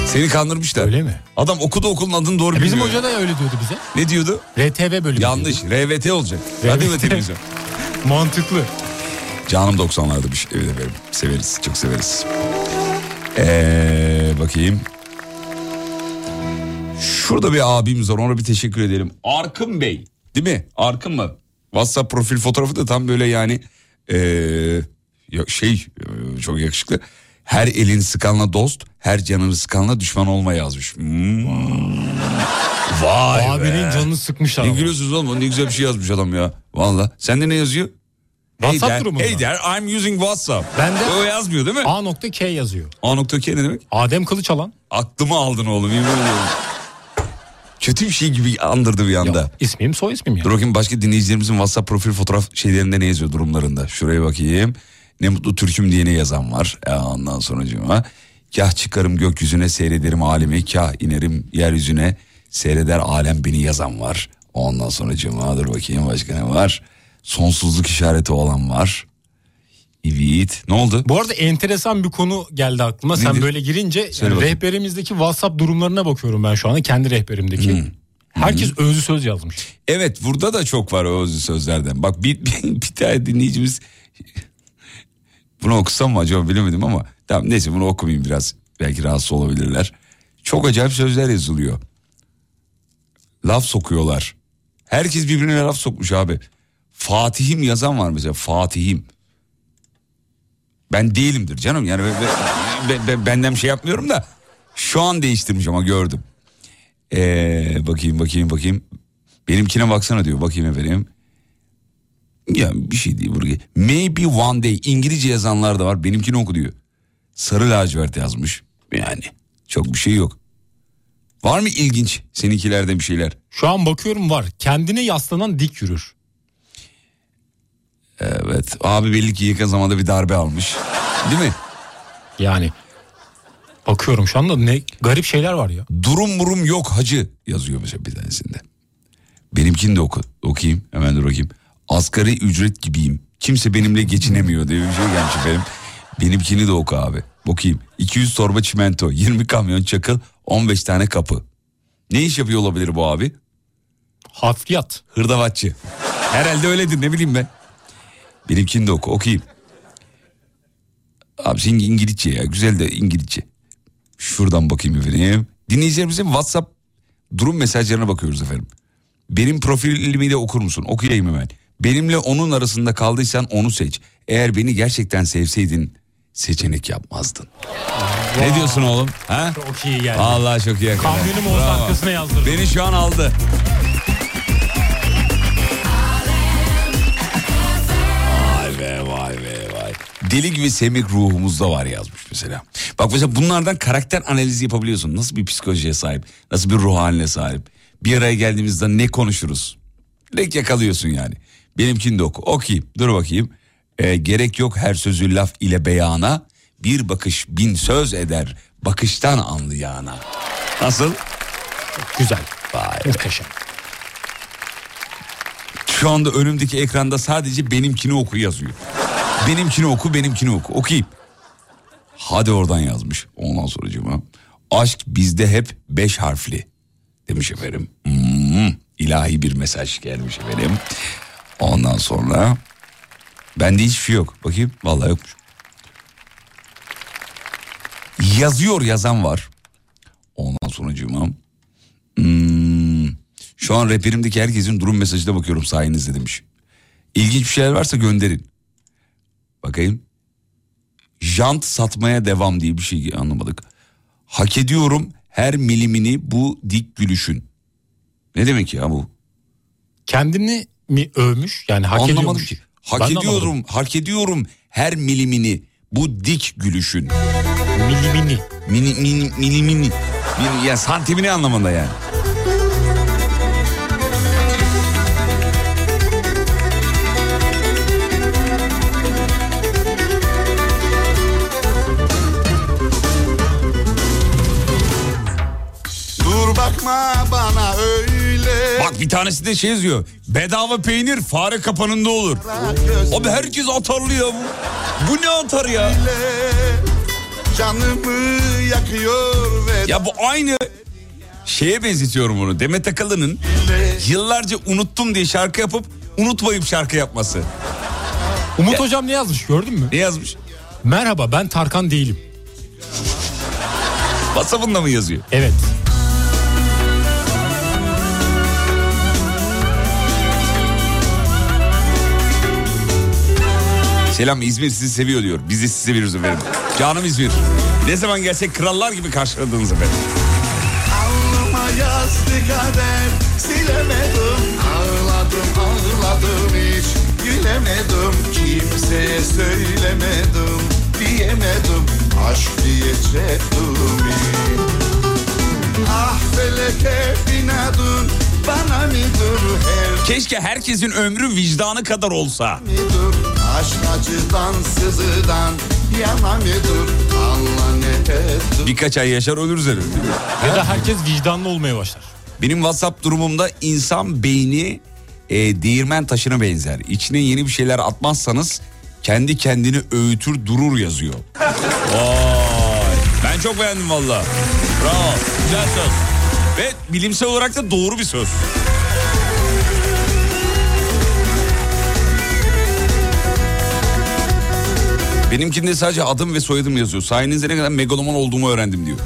Speaker 3: Seni kandırmışlar.
Speaker 4: Öyle mi?
Speaker 3: Adam okudu okulun adını doğru
Speaker 4: E bizim
Speaker 3: bilmiyor.
Speaker 4: hoca da öyle diyordu bize.
Speaker 3: Ne diyordu?
Speaker 4: RTV bölümü.
Speaker 3: Yanlış. RVT olacak. Radyo ve televizyon.
Speaker 4: Mantıklı.
Speaker 3: Canım 90'larda bir şey. Evet efendim. Severiz. Çok severiz. Ee, bakayım. Şurada bir abimiz var. Ona bir teşekkür edelim. Arkın Bey. Değil mi? Arkın mı? WhatsApp profil fotoğrafı da tam böyle yani ee, şey ee, çok yakışıklı. Her elini sıkanla dost, her canını sıkanla düşman olma yazmış. Hmm. Vay
Speaker 4: Abinin
Speaker 3: be.
Speaker 4: canını sıkmışlar.
Speaker 3: Ne gülüyorsunuz oğlum? Ne güzel bir şey yazmış adam ya. Valla. Sende ne yazıyor?
Speaker 4: WhatsApp
Speaker 3: hey there,
Speaker 4: durumunda.
Speaker 3: Hey there, I'm using WhatsApp.
Speaker 4: Bende
Speaker 3: O yazmıyor değil mi?
Speaker 4: A.K yazıyor.
Speaker 3: A.K ne demek?
Speaker 4: Adem Kılıçalan.
Speaker 3: Aklımı aldın oğlum. Kötü bir şey gibi andırdı bir anda.
Speaker 4: Yok, ismim soy ismim ya.
Speaker 3: Dur bakayım başka dinleyicilerimizin WhatsApp profil fotoğraf şeylerinde ne yazıyor durumlarında. Şuraya bakayım. Ne mutlu Türk'üm diye ne yazan var. E, ondan sonra Kah çıkarım gökyüzüne seyrederim alemi. Kah inerim yeryüzüne seyreder alem beni yazan var. Ondan sonra dur bakayım başka ne var. Sonsuzluk işareti olan var. Evet. Ne oldu?
Speaker 4: Bu arada enteresan bir konu geldi aklıma. Sen
Speaker 3: Nedir?
Speaker 4: böyle girince
Speaker 3: Söyle
Speaker 4: yani
Speaker 3: bakayım.
Speaker 4: rehberimizdeki WhatsApp durumlarına bakıyorum ben şu anda. Kendi rehberimdeki.
Speaker 3: Hmm.
Speaker 4: Herkes özlü söz yazmış.
Speaker 3: Evet burada da çok var özlü sözlerden. Bak bir, bir, bir tane dinleyicimiz bunu okusam mı acaba bilemedim ama tamam neyse bunu okumayayım biraz. Belki rahatsız olabilirler. Çok acayip sözler yazılıyor. Laf sokuyorlar. Herkes birbirine laf sokmuş abi. Fatih'im yazan var mesela Fatih'im. Ben değilimdir canım yani ben- ben- ben- benden bir şey yapmıyorum da şu an değiştirmiş ama gördüm. Ee, bakayım bakayım bakayım. Benimkine baksana diyor. Bakayım efendim. Ya bir şey değil buraya. Maybe one day İngilizce yazanlar da var. Benimkini oku diyor. Sarı lacivert yazmış. Yani çok bir şey yok. Var mı ilginç seninkilerden bir şeyler?
Speaker 4: Şu an bakıyorum var. Kendine yaslanan dik yürür.
Speaker 3: Evet. Abi belli ki yakın zamanda bir darbe almış. Değil mi?
Speaker 4: Yani bakıyorum şu anda ne garip şeyler var ya.
Speaker 3: Durum murum yok hacı yazıyor mesela bir tanesinde. Benimkini de oku, okuyayım hemen dur okuyayım. Asgari ücret gibiyim. Kimse benimle geçinemiyor diye bir şey gelmiş efendim. Benimkini de oku abi. Okuyayım. 200 torba çimento, 20 kamyon çakıl, 15 tane kapı. Ne iş yapıyor olabilir bu abi?
Speaker 4: Hafriyat.
Speaker 3: Hırdavatçı. Herhalde öyledir ne bileyim ben. Benimkini de oku okuyayım. Abi senin İngilizce ya güzel de İngilizce. Şuradan bakayım efendim. Dinleyicilerimizin WhatsApp durum mesajlarına bakıyoruz efendim. Benim profilimi de okur musun? Okuyayım hemen. Benimle onun arasında kaldıysan onu seç. Eğer beni gerçekten sevseydin seçenek yapmazdın. Ne diyorsun oğlum? Ha?
Speaker 4: Çok iyi geldi.
Speaker 3: Allah çok iyi.
Speaker 4: olsa
Speaker 3: Bravo.
Speaker 4: arkasına yazdırdım.
Speaker 3: Beni şu an aldı. Deli gibi semik ruhumuzda var yazmış mesela. Bak mesela bunlardan karakter analizi yapabiliyorsun. Nasıl bir psikolojiye sahip, nasıl bir ruh haline sahip. Bir araya geldiğimizde ne konuşuruz? Direkt yakalıyorsun yani. Benimkini de oku. Okuyayım dur bakayım. Ee, gerek yok her sözü laf ile beyana. Bir bakış bin söz eder. Bakıştan anlayana. Nasıl?
Speaker 4: Güzel.
Speaker 3: Vay.
Speaker 4: Muhteşem.
Speaker 3: Şu anda önümdeki ekranda sadece benimkini oku yazıyor. Benimkini oku, benimkini oku. Okuyayım. Hadi oradan yazmış. Ondan sonra cuma. Aşk bizde hep beş harfli. Demiş efendim. Hmm, ilahi bir mesaj gelmiş efendim. Ondan sonra bende hiçbir şey yok. Bakayım vallahi yokmuş. Yazıyor yazan var. Ondan sonra cuma. Hmm, şu an rehberimdeki herkesin durum mesajına bakıyorum sayenizde demiş. İlginç bir şeyler varsa gönderin. Bakayım. Jant satmaya devam diye bir şey anlamadık. Hak ediyorum her milimini bu dik gülüşün. Ne demek ya bu?
Speaker 4: Kendini mi övmüş? Yani hak
Speaker 3: Anlamadım
Speaker 4: ediyormuş.
Speaker 3: ki. Hak
Speaker 4: Ben
Speaker 3: ediyorum,
Speaker 4: anlamadım.
Speaker 3: hak ediyorum her milimini bu dik gülüşün.
Speaker 4: Milimini.
Speaker 3: Mini, mini, milimini. Mini, ya santimini anlamında yani.
Speaker 10: Bakma bana öyle
Speaker 3: Bak bir tanesi de şey yazıyor. Bedava peynir fare kapanında olur. Abi herkes atarlı ya bu. Bu ne atar ya?
Speaker 10: Canımı yakıyor ve
Speaker 3: Ya bu aynı şeye benzetiyorum bunu. Demet Akalın'ın yıllarca unuttum diye şarkı yapıp unutmayıp şarkı yapması.
Speaker 4: Umut hocam ne yazmış gördün mü?
Speaker 3: Ne yazmış?
Speaker 4: Merhaba ben Tarkan değilim.
Speaker 3: WhatsApp'ında mı yazıyor?
Speaker 4: Evet.
Speaker 3: Selam İzmir sizi seviyor diyor. Biz de sizi seviyoruz efendim. Canım İzmir. Ne zaman gelsek krallar gibi karşıladınız efendim.
Speaker 10: alnıma yazdı kader Silemedim ağladım ağladım hiç Gülemedim kimseye söylemedim Diyemedim aşk hiç. Ah feleke binadın bana mıdır her
Speaker 3: Keşke herkesin ömrü vicdanı kadar olsa.
Speaker 10: midir Aşk acıdan sızıdan yana ettim
Speaker 3: Birkaç ay yaşar ölürüz herhalde.
Speaker 4: Ya da herkes vicdanlı olmaya başlar.
Speaker 3: Benim WhatsApp durumumda insan beyni e, değirmen taşına benzer. İçine yeni bir şeyler atmazsanız kendi kendini öğütür durur yazıyor. Vay. Ben çok beğendim valla. Bravo. Güzel söz. Ve bilimsel olarak da doğru bir söz. Benimkinde sadece adım ve soyadım yazıyor. Sayenizde ne kadar megaloman olduğumu öğrendim diyor.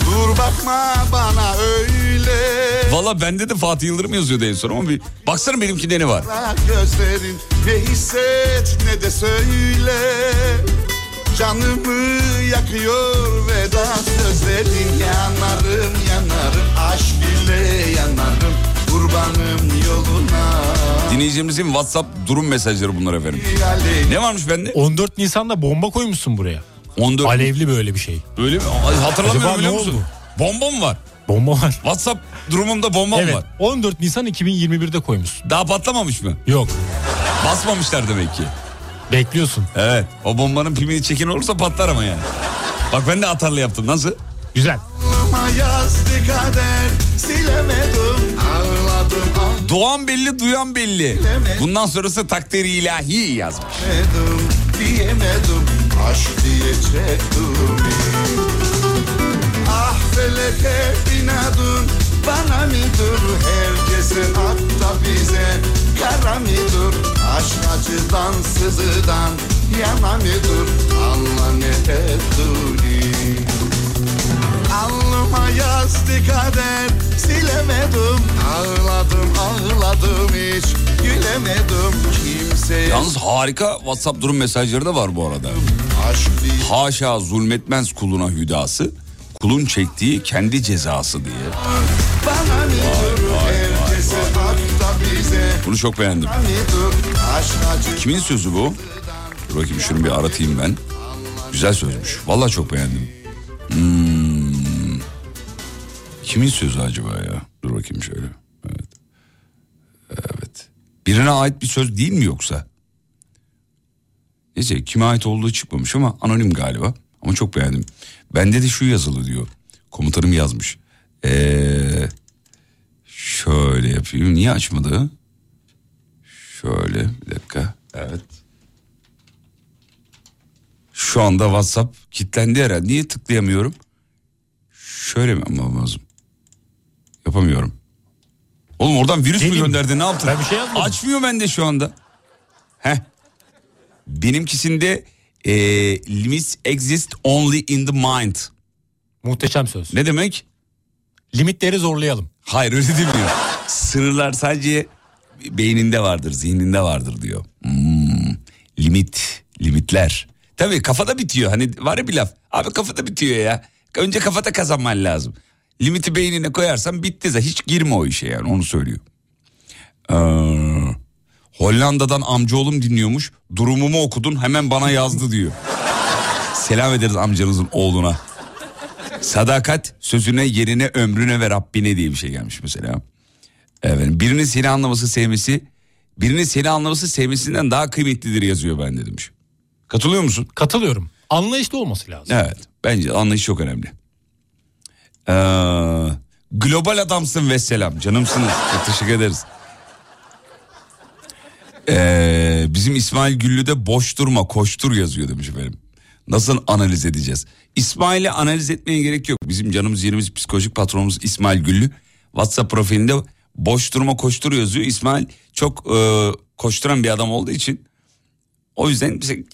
Speaker 10: Dur bakma bana öyle
Speaker 3: Valla bende de Fatih Yıldırım yazıyordu en son ama bir baksana benimkinde ne var.
Speaker 10: Gözlerin ne hisset ne de söyle Canımı yakıyor veda Yanarım yanarım aşk ile yanarım Kurbanım yoluna
Speaker 3: Dinleyicimizin WhatsApp durum mesajları bunlar efendim. Ne varmış bende?
Speaker 4: 14 Nisan'da bomba koymuşsun buraya.
Speaker 3: 14
Speaker 4: Alevli böyle bir şey.
Speaker 3: Öyle mi? Hatırlamıyorum biliyor musun?
Speaker 4: oldu?
Speaker 3: Bomba mı var?
Speaker 4: Bomba var.
Speaker 3: WhatsApp durumumda bomba
Speaker 4: evet.
Speaker 3: var?
Speaker 4: 14 Nisan 2021'de koymuşsun.
Speaker 3: Daha patlamamış mı?
Speaker 4: Yok.
Speaker 3: Basmamışlar demek ki.
Speaker 4: Bekliyorsun.
Speaker 3: Evet. O bombanın pimini çekin olursa patlar ama yani. Bak ben de atarlı yaptım. Nasıl?
Speaker 4: Güzel.
Speaker 10: Aklıma yazdı kader silemedim Ağladım
Speaker 3: Doğan belli, duyan belli. Bundan sonrası takdiri ilahi yazmış.
Speaker 10: ağladım Diyemedim aşk diyecektim Ah feleke binadın bana mıdır? Herkese hatta bize kara mıdır? Aşk acıdan sızıdan yana mıdır? Allah ne ettiğini Alnıma yazdı kader silemedim Ağladım ağladım hiç gülemedim Kimseye
Speaker 3: Yalnız harika WhatsApp durum mesajları da var bu arada. Haşa zulmetmez kuluna hüdası. Kulun çektiği kendi cezası diye.
Speaker 10: Hatta bize
Speaker 3: Bunu çok beğendim. Kimin sözü bu? Dur bakayım şunu bir aratayım ben. Güzel sözmüş. Vallahi çok beğendim. Hmm. Kimin sözü acaba ya? Dur bakayım şöyle. Evet. Evet. Birine ait bir söz değil mi yoksa? Neyse kime ait olduğu çıkmamış ama anonim galiba. Ama çok beğendim. Bende de şu yazılı diyor. Komutanım yazmış. Ee, şöyle yapayım. Niye açmadı? Şöyle bir dakika. Evet. Şu anda WhatsApp kilitlendi herhalde. Niye tıklayamıyorum? Şöyle mi lazım? Yapamıyorum. Oğlum oradan virüs mü
Speaker 4: Deneyim.
Speaker 3: gönderdi ne yaptın?
Speaker 4: Ben bir şey yazmadım.
Speaker 3: Açmıyor bende şu anda. Heh. Benimkisinde e, limits exist only in the mind.
Speaker 4: Muhteşem söz.
Speaker 3: Ne demek?
Speaker 4: Limitleri zorlayalım.
Speaker 3: Hayır öyle demiyor. Sınırlar sadece beyninde vardır, zihninde vardır diyor. Hmm, limit, limitler. Tabii kafada bitiyor. Hani var ya bir laf. Abi kafada bitiyor ya. Önce kafada kazanman lazım. Limiti beynine koyarsan bitti zaten. Hiç girme o işe yani onu söylüyor. Ee, Hollanda'dan amcaoğlum dinliyormuş. Durumumu okudun hemen bana yazdı diyor. Selam ederiz amcanızın oğluna. Sadakat sözüne yerine ömrüne ve Rabbine diye bir şey gelmiş mesela. Evet, birinin seni anlaması sevmesi, birinin seni anlaması sevmesinden daha kıymetlidir yazıyor bende demiş. Katılıyor musun?
Speaker 4: Katılıyorum. Anlayışlı olması lazım.
Speaker 3: Evet bence anlayış çok önemli. Ee, Global adamsın ve selam. Canımsınız. Çok teşekkür ederiz. Ee, bizim İsmail Güllü'de boş durma koştur yazıyor demiş efendim. Nasıl analiz edeceğiz? İsmail'i analiz etmeye gerek yok. Bizim canımız yerimiz psikolojik patronumuz İsmail Güllü. WhatsApp profilinde boş durma koştur yazıyor. İsmail çok e, koşturan bir adam olduğu için o yüzden bize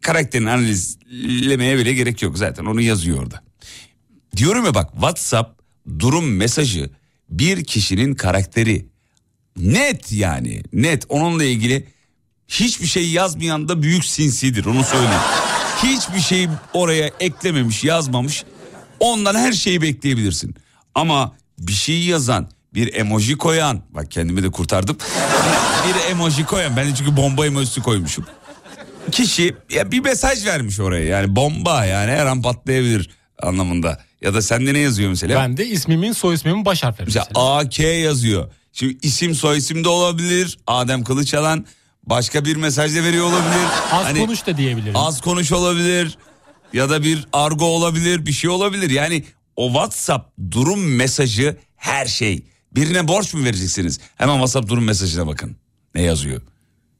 Speaker 3: karakterini analizlemeye bile gerek yok zaten onu yazıyor orada. Diyorum ya bak WhatsApp durum mesajı bir kişinin karakteri net yani net onunla ilgili hiçbir şey yazmayan da büyük sinsidir onu söyleyeyim. Hiçbir şey oraya eklememiş yazmamış ondan her şeyi bekleyebilirsin. Ama bir şey yazan bir emoji koyan bak kendimi de kurtardım bir emoji koyan ben de çünkü bomba emojisi koymuşum. Kişi ya bir mesaj vermiş oraya yani bomba yani her an patlayabilir anlamında. Ya da sende ne yazıyor mesela?
Speaker 4: Ben de ismimin soy ismimin baş harfleri.
Speaker 3: Mesela AK yazıyor. Şimdi isim soy isim de olabilir. Adem Kılıçalan başka bir mesaj da veriyor olabilir.
Speaker 4: Az konuş da diyebilirim.
Speaker 3: Az konuş olabilir. Ya da bir argo olabilir bir şey olabilir. Yani o WhatsApp durum mesajı her şey. Birine borç mu vereceksiniz? Hemen WhatsApp durum mesajına bakın. Ne yazıyor?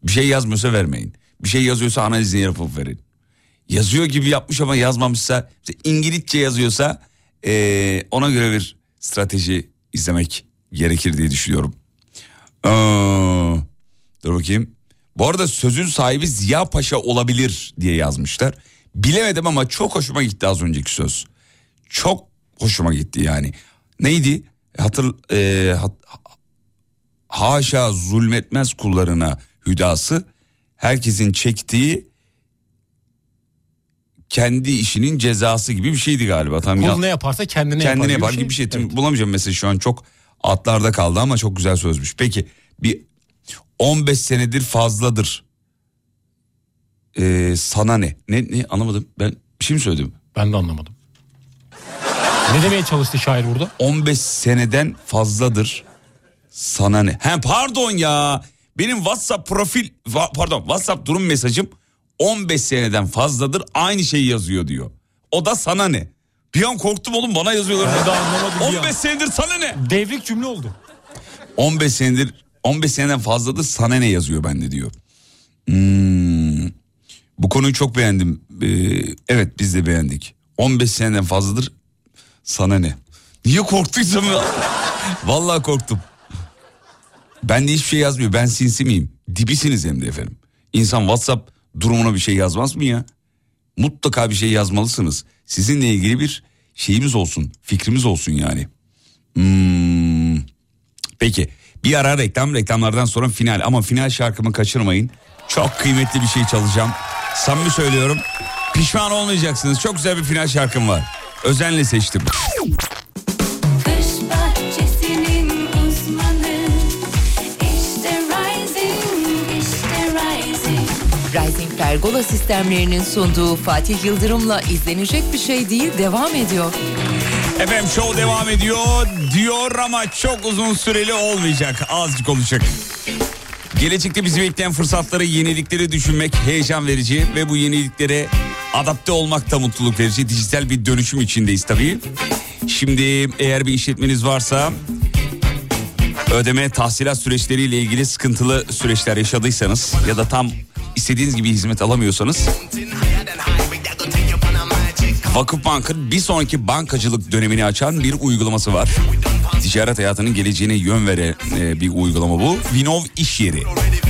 Speaker 3: Bir şey yazmıyorsa vermeyin. Bir şey yazıyorsa analizini yapıp verin. Yazıyor gibi yapmış ama yazmamışsa işte İngilizce yazıyorsa eee, ona göre bir strateji izlemek gerekir diye düşünüyorum. Aa, dur bakayım. Bu arada sözün sahibi Ziya Paşa olabilir diye yazmışlar. Bilemedim ama çok hoşuma gitti az önceki söz. Çok hoşuma gitti yani. Neydi? Hatır eee, hat- haşa zulmetmez kullarına hüdası herkesin çektiği kendi işinin cezası gibi bir şeydi galiba. Tam
Speaker 4: Kul
Speaker 3: ya-
Speaker 4: ne yaparsa kendine, yapar.
Speaker 3: kendine
Speaker 4: gibi
Speaker 3: yapar gibi bir şey. Bulamayacağım mesela şu an çok atlarda kaldı ama çok güzel sözmüş. Peki bir 15 senedir fazladır. Ee, sana ne? Ne ne anlamadım. Ben bir şey mi söyledim?
Speaker 4: Ben de anlamadım. Ne demeye çalıştı şair burada?
Speaker 3: 15 seneden fazladır. Sana ne? He pardon ya. Benim WhatsApp profil pardon WhatsApp durum mesajım 15 seneden fazladır aynı şeyi yazıyor diyor. O da sana ne? Bir an korktum oğlum bana yazıyorlar.
Speaker 4: Ben de anlamadım bir
Speaker 3: 15
Speaker 4: an.
Speaker 3: senedir sana ne?
Speaker 4: Devrik cümle oldu.
Speaker 3: 15 senedir 15 seneden fazladır sana ne yazıyor bende diyor. Hmm. Bu konuyu çok beğendim. Ee, evet biz de beğendik. 15 seneden fazladır sana ne? Niye korktuysam ya? Vallahi korktum. Ben de hiçbir şey yazmıyor. Ben sinsi miyim? Dibisiniz hem de efendim. İnsan WhatsApp durumuna bir şey yazmaz mı ya? Mutlaka bir şey yazmalısınız. Sizinle ilgili bir şeyimiz olsun, fikrimiz olsun yani. Hmm. Peki bir ara reklam reklamlardan sonra final ama final şarkımı kaçırmayın. Çok kıymetli bir şey çalacağım. Samimi söylüyorum pişman olmayacaksınız. Çok güzel bir final şarkım var. Özenle seçtim.
Speaker 1: Pergola sistemlerinin sunduğu Fatih Yıldırım'la izlenecek bir şey değil devam ediyor.
Speaker 3: Efendim show devam ediyor diyor ama çok uzun süreli olmayacak. Azıcık olacak. Gelecekte bizi bekleyen fırsatları, yenilikleri düşünmek heyecan verici ve bu yeniliklere adapte olmak da mutluluk verici. Dijital bir dönüşüm içindeyiz tabii. Şimdi eğer bir işletmeniz varsa ödeme tahsilat süreçleriyle ilgili sıkıntılı süreçler yaşadıysanız ya da tam istediğiniz gibi hizmet alamıyorsanız Vakıfbank'ın bir sonraki bankacılık dönemini açan bir uygulaması var. Ticaret hayatının geleceğine yön veren e, bir uygulama bu. Vinov iş yeri.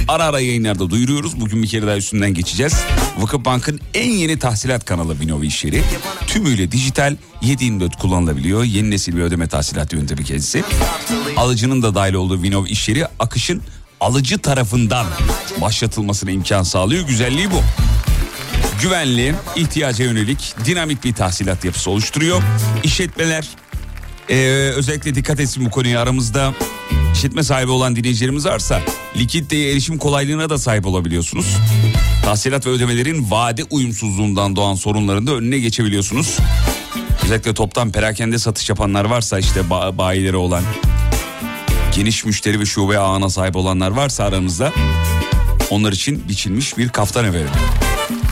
Speaker 3: Ara ara yayınlarda duyuruyoruz. Bugün bir kere daha üstünden geçeceğiz. Vakıfbank'ın en yeni tahsilat kanalı Vinov iş yeri. Tümüyle dijital 7/24 kullanılabiliyor. Yeni nesil bir ödeme tahsilat yöntemi kendisi. Alıcının da dahil olduğu Vinov iş yeri akışın alıcı tarafından başlatılmasına imkan sağlıyor. Güzelliği bu güvenli, ihtiyaca yönelik dinamik bir tahsilat yapısı oluşturuyor. İşletmeler e, özellikle dikkat etsin bu konuya aramızda işletme sahibi olan dinleyicilerimiz varsa likiditeye erişim kolaylığına da sahip olabiliyorsunuz. Tahsilat ve ödemelerin vade uyumsuzluğundan doğan sorunların da önüne geçebiliyorsunuz. Özellikle toptan perakende satış yapanlar varsa işte ba- bayileri olan geniş müşteri ve şube ağına sahip olanlar varsa aramızda onlar için biçilmiş bir kaftan efendim.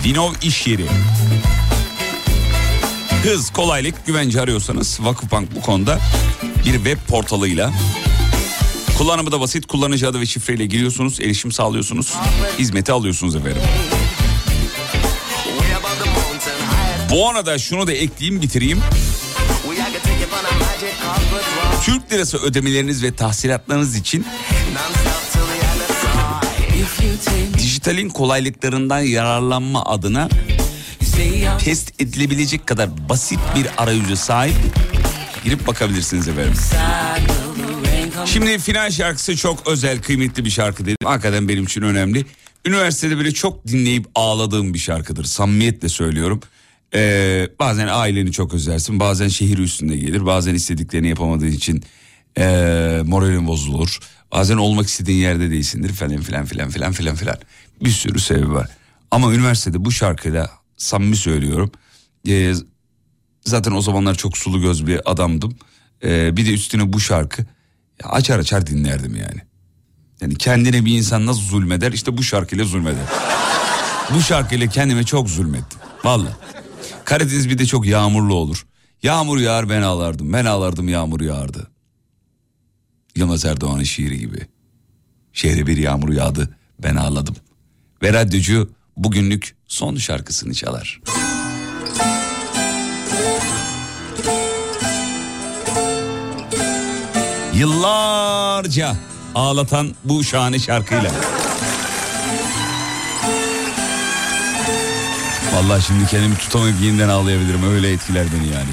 Speaker 3: Vinov iş yeri. Hız, kolaylık, güvence arıyorsanız Vakıfbank bu konuda bir web portalıyla kullanımı da basit kullanıcı adı ve şifreyle giriyorsunuz erişim sağlıyorsunuz hizmeti alıyorsunuz efendim. Bu arada şunu da ekleyeyim bitireyim. Türk lirası ödemeleriniz ve tahsilatlarınız için dijitalin kolaylıklarından yararlanma adına test edilebilecek kadar basit bir arayüze sahip girip bakabilirsiniz efendim. Şimdi final şarkısı çok özel, kıymetli bir şarkı dedim. Hakikaten benim için önemli. Üniversitede böyle çok dinleyip ağladığım bir şarkıdır. Samimiyetle söylüyorum. Ee, bazen aileni çok özlersin. Bazen şehir üstünde gelir. Bazen istediklerini yapamadığın için ee, moralin bozulur. Bazen olmak istediğin yerde değilsindir falan filan filan filan filan filan. Bir sürü sebebi var. Ama üniversitede bu şarkıyla samimi söylüyorum. ee, zaten o zamanlar çok sulu göz bir adamdım. Ee, bir de üstüne bu şarkı açar açar dinlerdim yani. Yani kendine bir insan nasıl zulmeder işte bu şarkıyla zulmeder. bu şarkıyla kendime çok zulmettim. Vallahi. Karadeniz bir de çok yağmurlu olur. Yağmur yağar ben ağlardım. Ben ağlardım yağmur yağardı. Yılmaz Erdoğan'ın şiiri gibi. Şehre bir yağmur yağdı ben ağladım. Ve radyocu bugünlük son şarkısını çalar. Yıllarca ağlatan bu şahane şarkıyla. Vallahi şimdi kendimi tutamayıp yeniden ağlayabilirim. Öyle etkiler beni yani.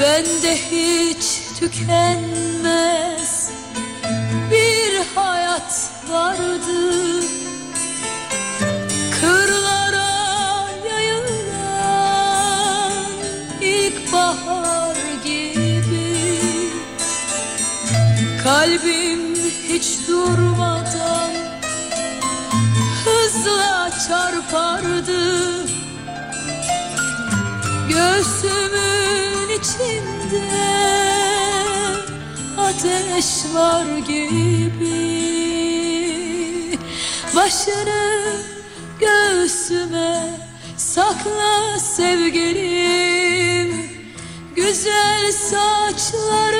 Speaker 2: Bende hiç tükenmez bir hayat vardı Kırlara yayılan ilkbahar gibi Kalbim hiç durmadan hızla çarpardı. Göğsümün içinde ateş var gibi. Başını göğsüme sakla sevgilim. Güzel saçlarında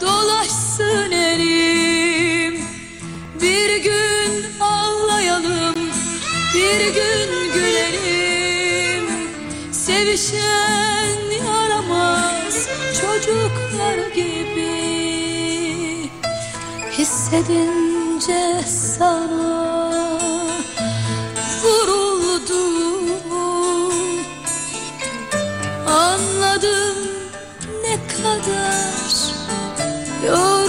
Speaker 2: dolaşsın elim. Bir gün ağlayalım, bir gün gülelim. Sevişen yaramaz çocuklar gibi. Hissedince sana vuruldum. Anladım ne kadar yoruldum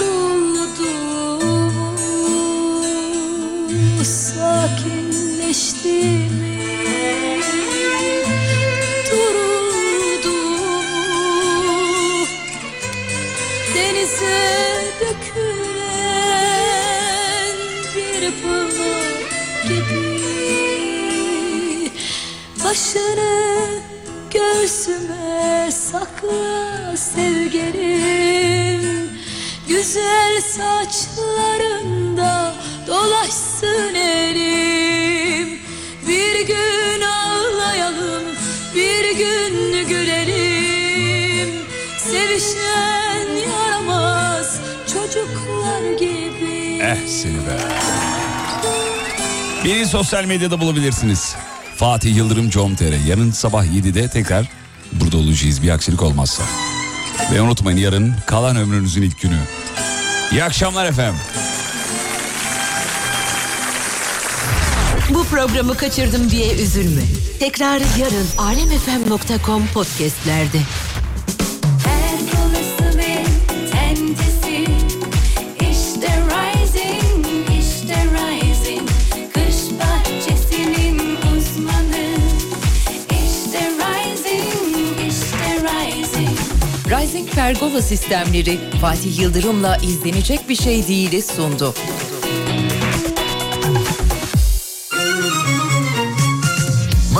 Speaker 2: Başını göğsüme sakla sevgilim Güzel saçlarında dolaşsın elim Bir gün ağlayalım, bir gün gülelim Sevişen yaramaz çocuklar gibi
Speaker 3: Eh seni be. Beni sosyal medyada bulabilirsiniz. Fatih Yıldırım com.tr. Yarın sabah 7'de tekrar burada olacağız bir aksilik olmazsa. Ve unutmayın yarın kalan ömrünüzün ilk günü. İyi akşamlar efendim.
Speaker 14: Bu programı kaçırdım diye üzülme. Tekrarı yarın alemfm.com podcastlerde.
Speaker 1: Pergola sistemleri Fatih Yıldırım'la izlenecek bir şey değiliz sundu.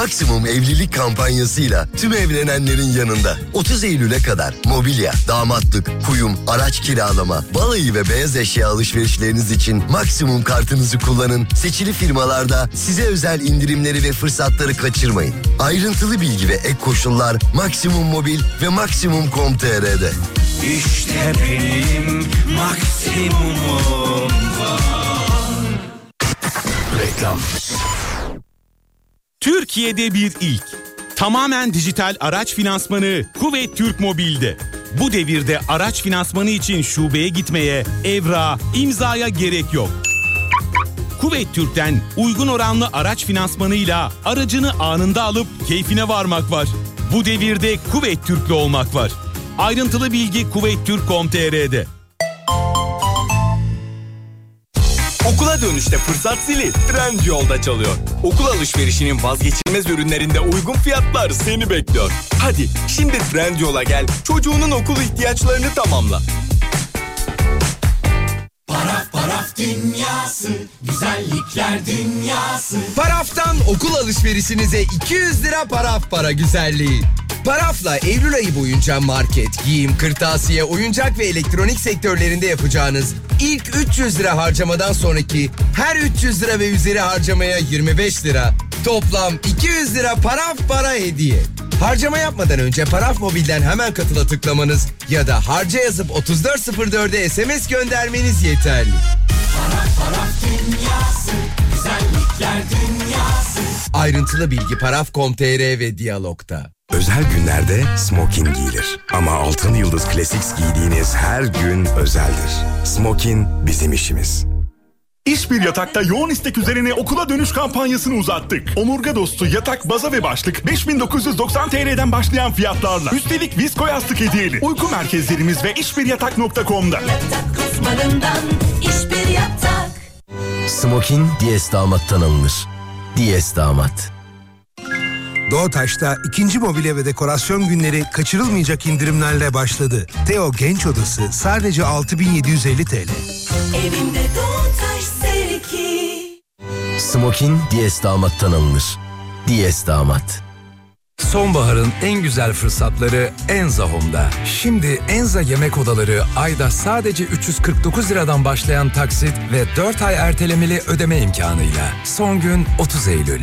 Speaker 15: Maksimum evlilik kampanyasıyla tüm evlenenlerin yanında. 30 Eylül'e kadar mobilya, damatlık, kuyum, araç kiralama, balayı ve beyaz eşya alışverişleriniz için maksimum kartınızı kullanın. Seçili firmalarda size özel indirimleri ve fırsatları kaçırmayın. Ayrıntılı bilgi ve ek koşullar Maksimum Mobil ve Maksimum.com.tr'de.
Speaker 10: İşte benim maksimumum
Speaker 15: Reklam.
Speaker 16: Türkiye'de bir ilk. Tamamen dijital araç finansmanı Kuvvet Türk Mobil'de. Bu devirde araç finansmanı için şubeye gitmeye, evra, imzaya gerek yok. Kuvvet Türk'ten uygun oranlı araç finansmanıyla aracını anında alıp keyfine varmak var. Bu devirde Kuvvet Türk'le olmak var. Ayrıntılı bilgi kuvvettürk.com.tr'de.
Speaker 17: dönüşte fırsat zili Trendyol'da çalıyor. Okul alışverişinin vazgeçilmez ürünlerinde uygun fiyatlar seni bekliyor. Hadi şimdi Trendyol'a gel çocuğunun okul ihtiyaçlarını tamamla.
Speaker 10: Paraf paraf dünyası Güzellikler dünyası
Speaker 18: Paraf'tan okul alışverişinize 200 lira paraf para güzelliği. Paraf'la Eylül ayı boyunca market, giyim, kırtasiye, oyuncak ve elektronik sektörlerinde yapacağınız ilk 300 lira harcamadan sonraki her 300 lira ve üzeri harcamaya 25 lira. Toplam 200 lira paraf para hediye. Harcama yapmadan önce Paraf Mobil'den hemen katıla tıklamanız ya da harca yazıp 3404'e SMS göndermeniz yeterli.
Speaker 10: Paraf dünyası Güzellikler dünyası
Speaker 18: Ayrıntılı bilgi paraf.com.tr ve diyalogta.
Speaker 19: Özel günlerde smoking giyilir. Ama Altın Yıldız Classics giydiğiniz her gün özeldir. Smoking bizim işimiz.
Speaker 20: İş bir yatakta yoğun istek üzerine okula dönüş kampanyasını uzattık. Omurga dostu yatak, baza ve başlık 5990 TL'den başlayan fiyatlarla. Üstelik visko yastık hediyeli. Uyku merkezlerimiz ve işbiryatak.com'da.
Speaker 2: Uzmanından iş bir yatak.
Speaker 15: Smokin Diyes damattan alınır. Diyes damat.
Speaker 21: Doğutaş'ta ikinci mobilya ve dekorasyon günleri kaçırılmayacak indirimlerle başladı. Teo Genç Odası sadece 6750 TL.
Speaker 2: Evimde Doğutaş Seriki.
Speaker 15: Smokin Diyes damattan alınır. Diyes damat.
Speaker 7: Sonbaharın en güzel fırsatları Enza Home'da. Şimdi Enza yemek odaları ayda sadece 349 liradan başlayan taksit ve 4 ay ertelemeli ödeme imkanıyla. Son gün 30 Eylül.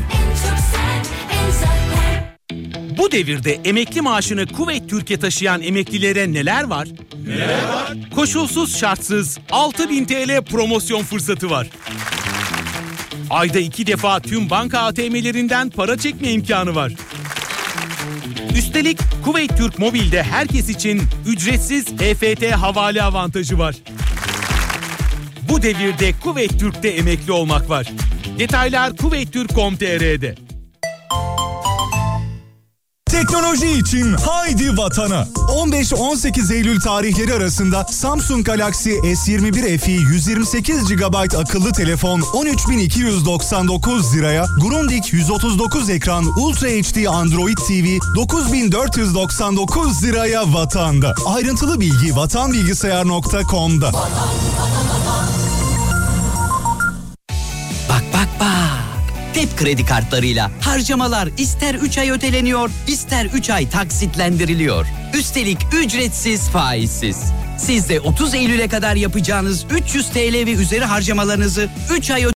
Speaker 16: Bu devirde emekli maaşını Kuveyt Türkiye taşıyan emeklilere neler var?
Speaker 10: Neler var?
Speaker 16: Koşulsuz şartsız 6000 TL promosyon fırsatı var. Ayda iki defa tüm banka ATM'lerinden para çekme imkanı var. Üstelik Kuveyt Türk Mobil'de herkes için ücretsiz EFT havale avantajı var. Bu devirde Kuveyt Türk'te emekli olmak var. Detaylar kuveyttürk.com.tr'de.
Speaker 22: Teknoloji için haydi vatana. 15-18 Eylül tarihleri arasında Samsung Galaxy S21 FE 128 GB akıllı telefon 13.299 liraya, Grundig 139 ekran Ultra HD Android TV 9499 liraya vatanda. Ayrıntılı bilgi vatanbilgisayar.com'da.
Speaker 23: Bak Tep kredi kartlarıyla harcamalar ister 3 ay öteleniyor, ister 3 ay taksitlendiriliyor. Üstelik ücretsiz faizsiz. Siz de 30 Eylül'e kadar yapacağınız 300 TL ve üzeri harcamalarınızı 3 ay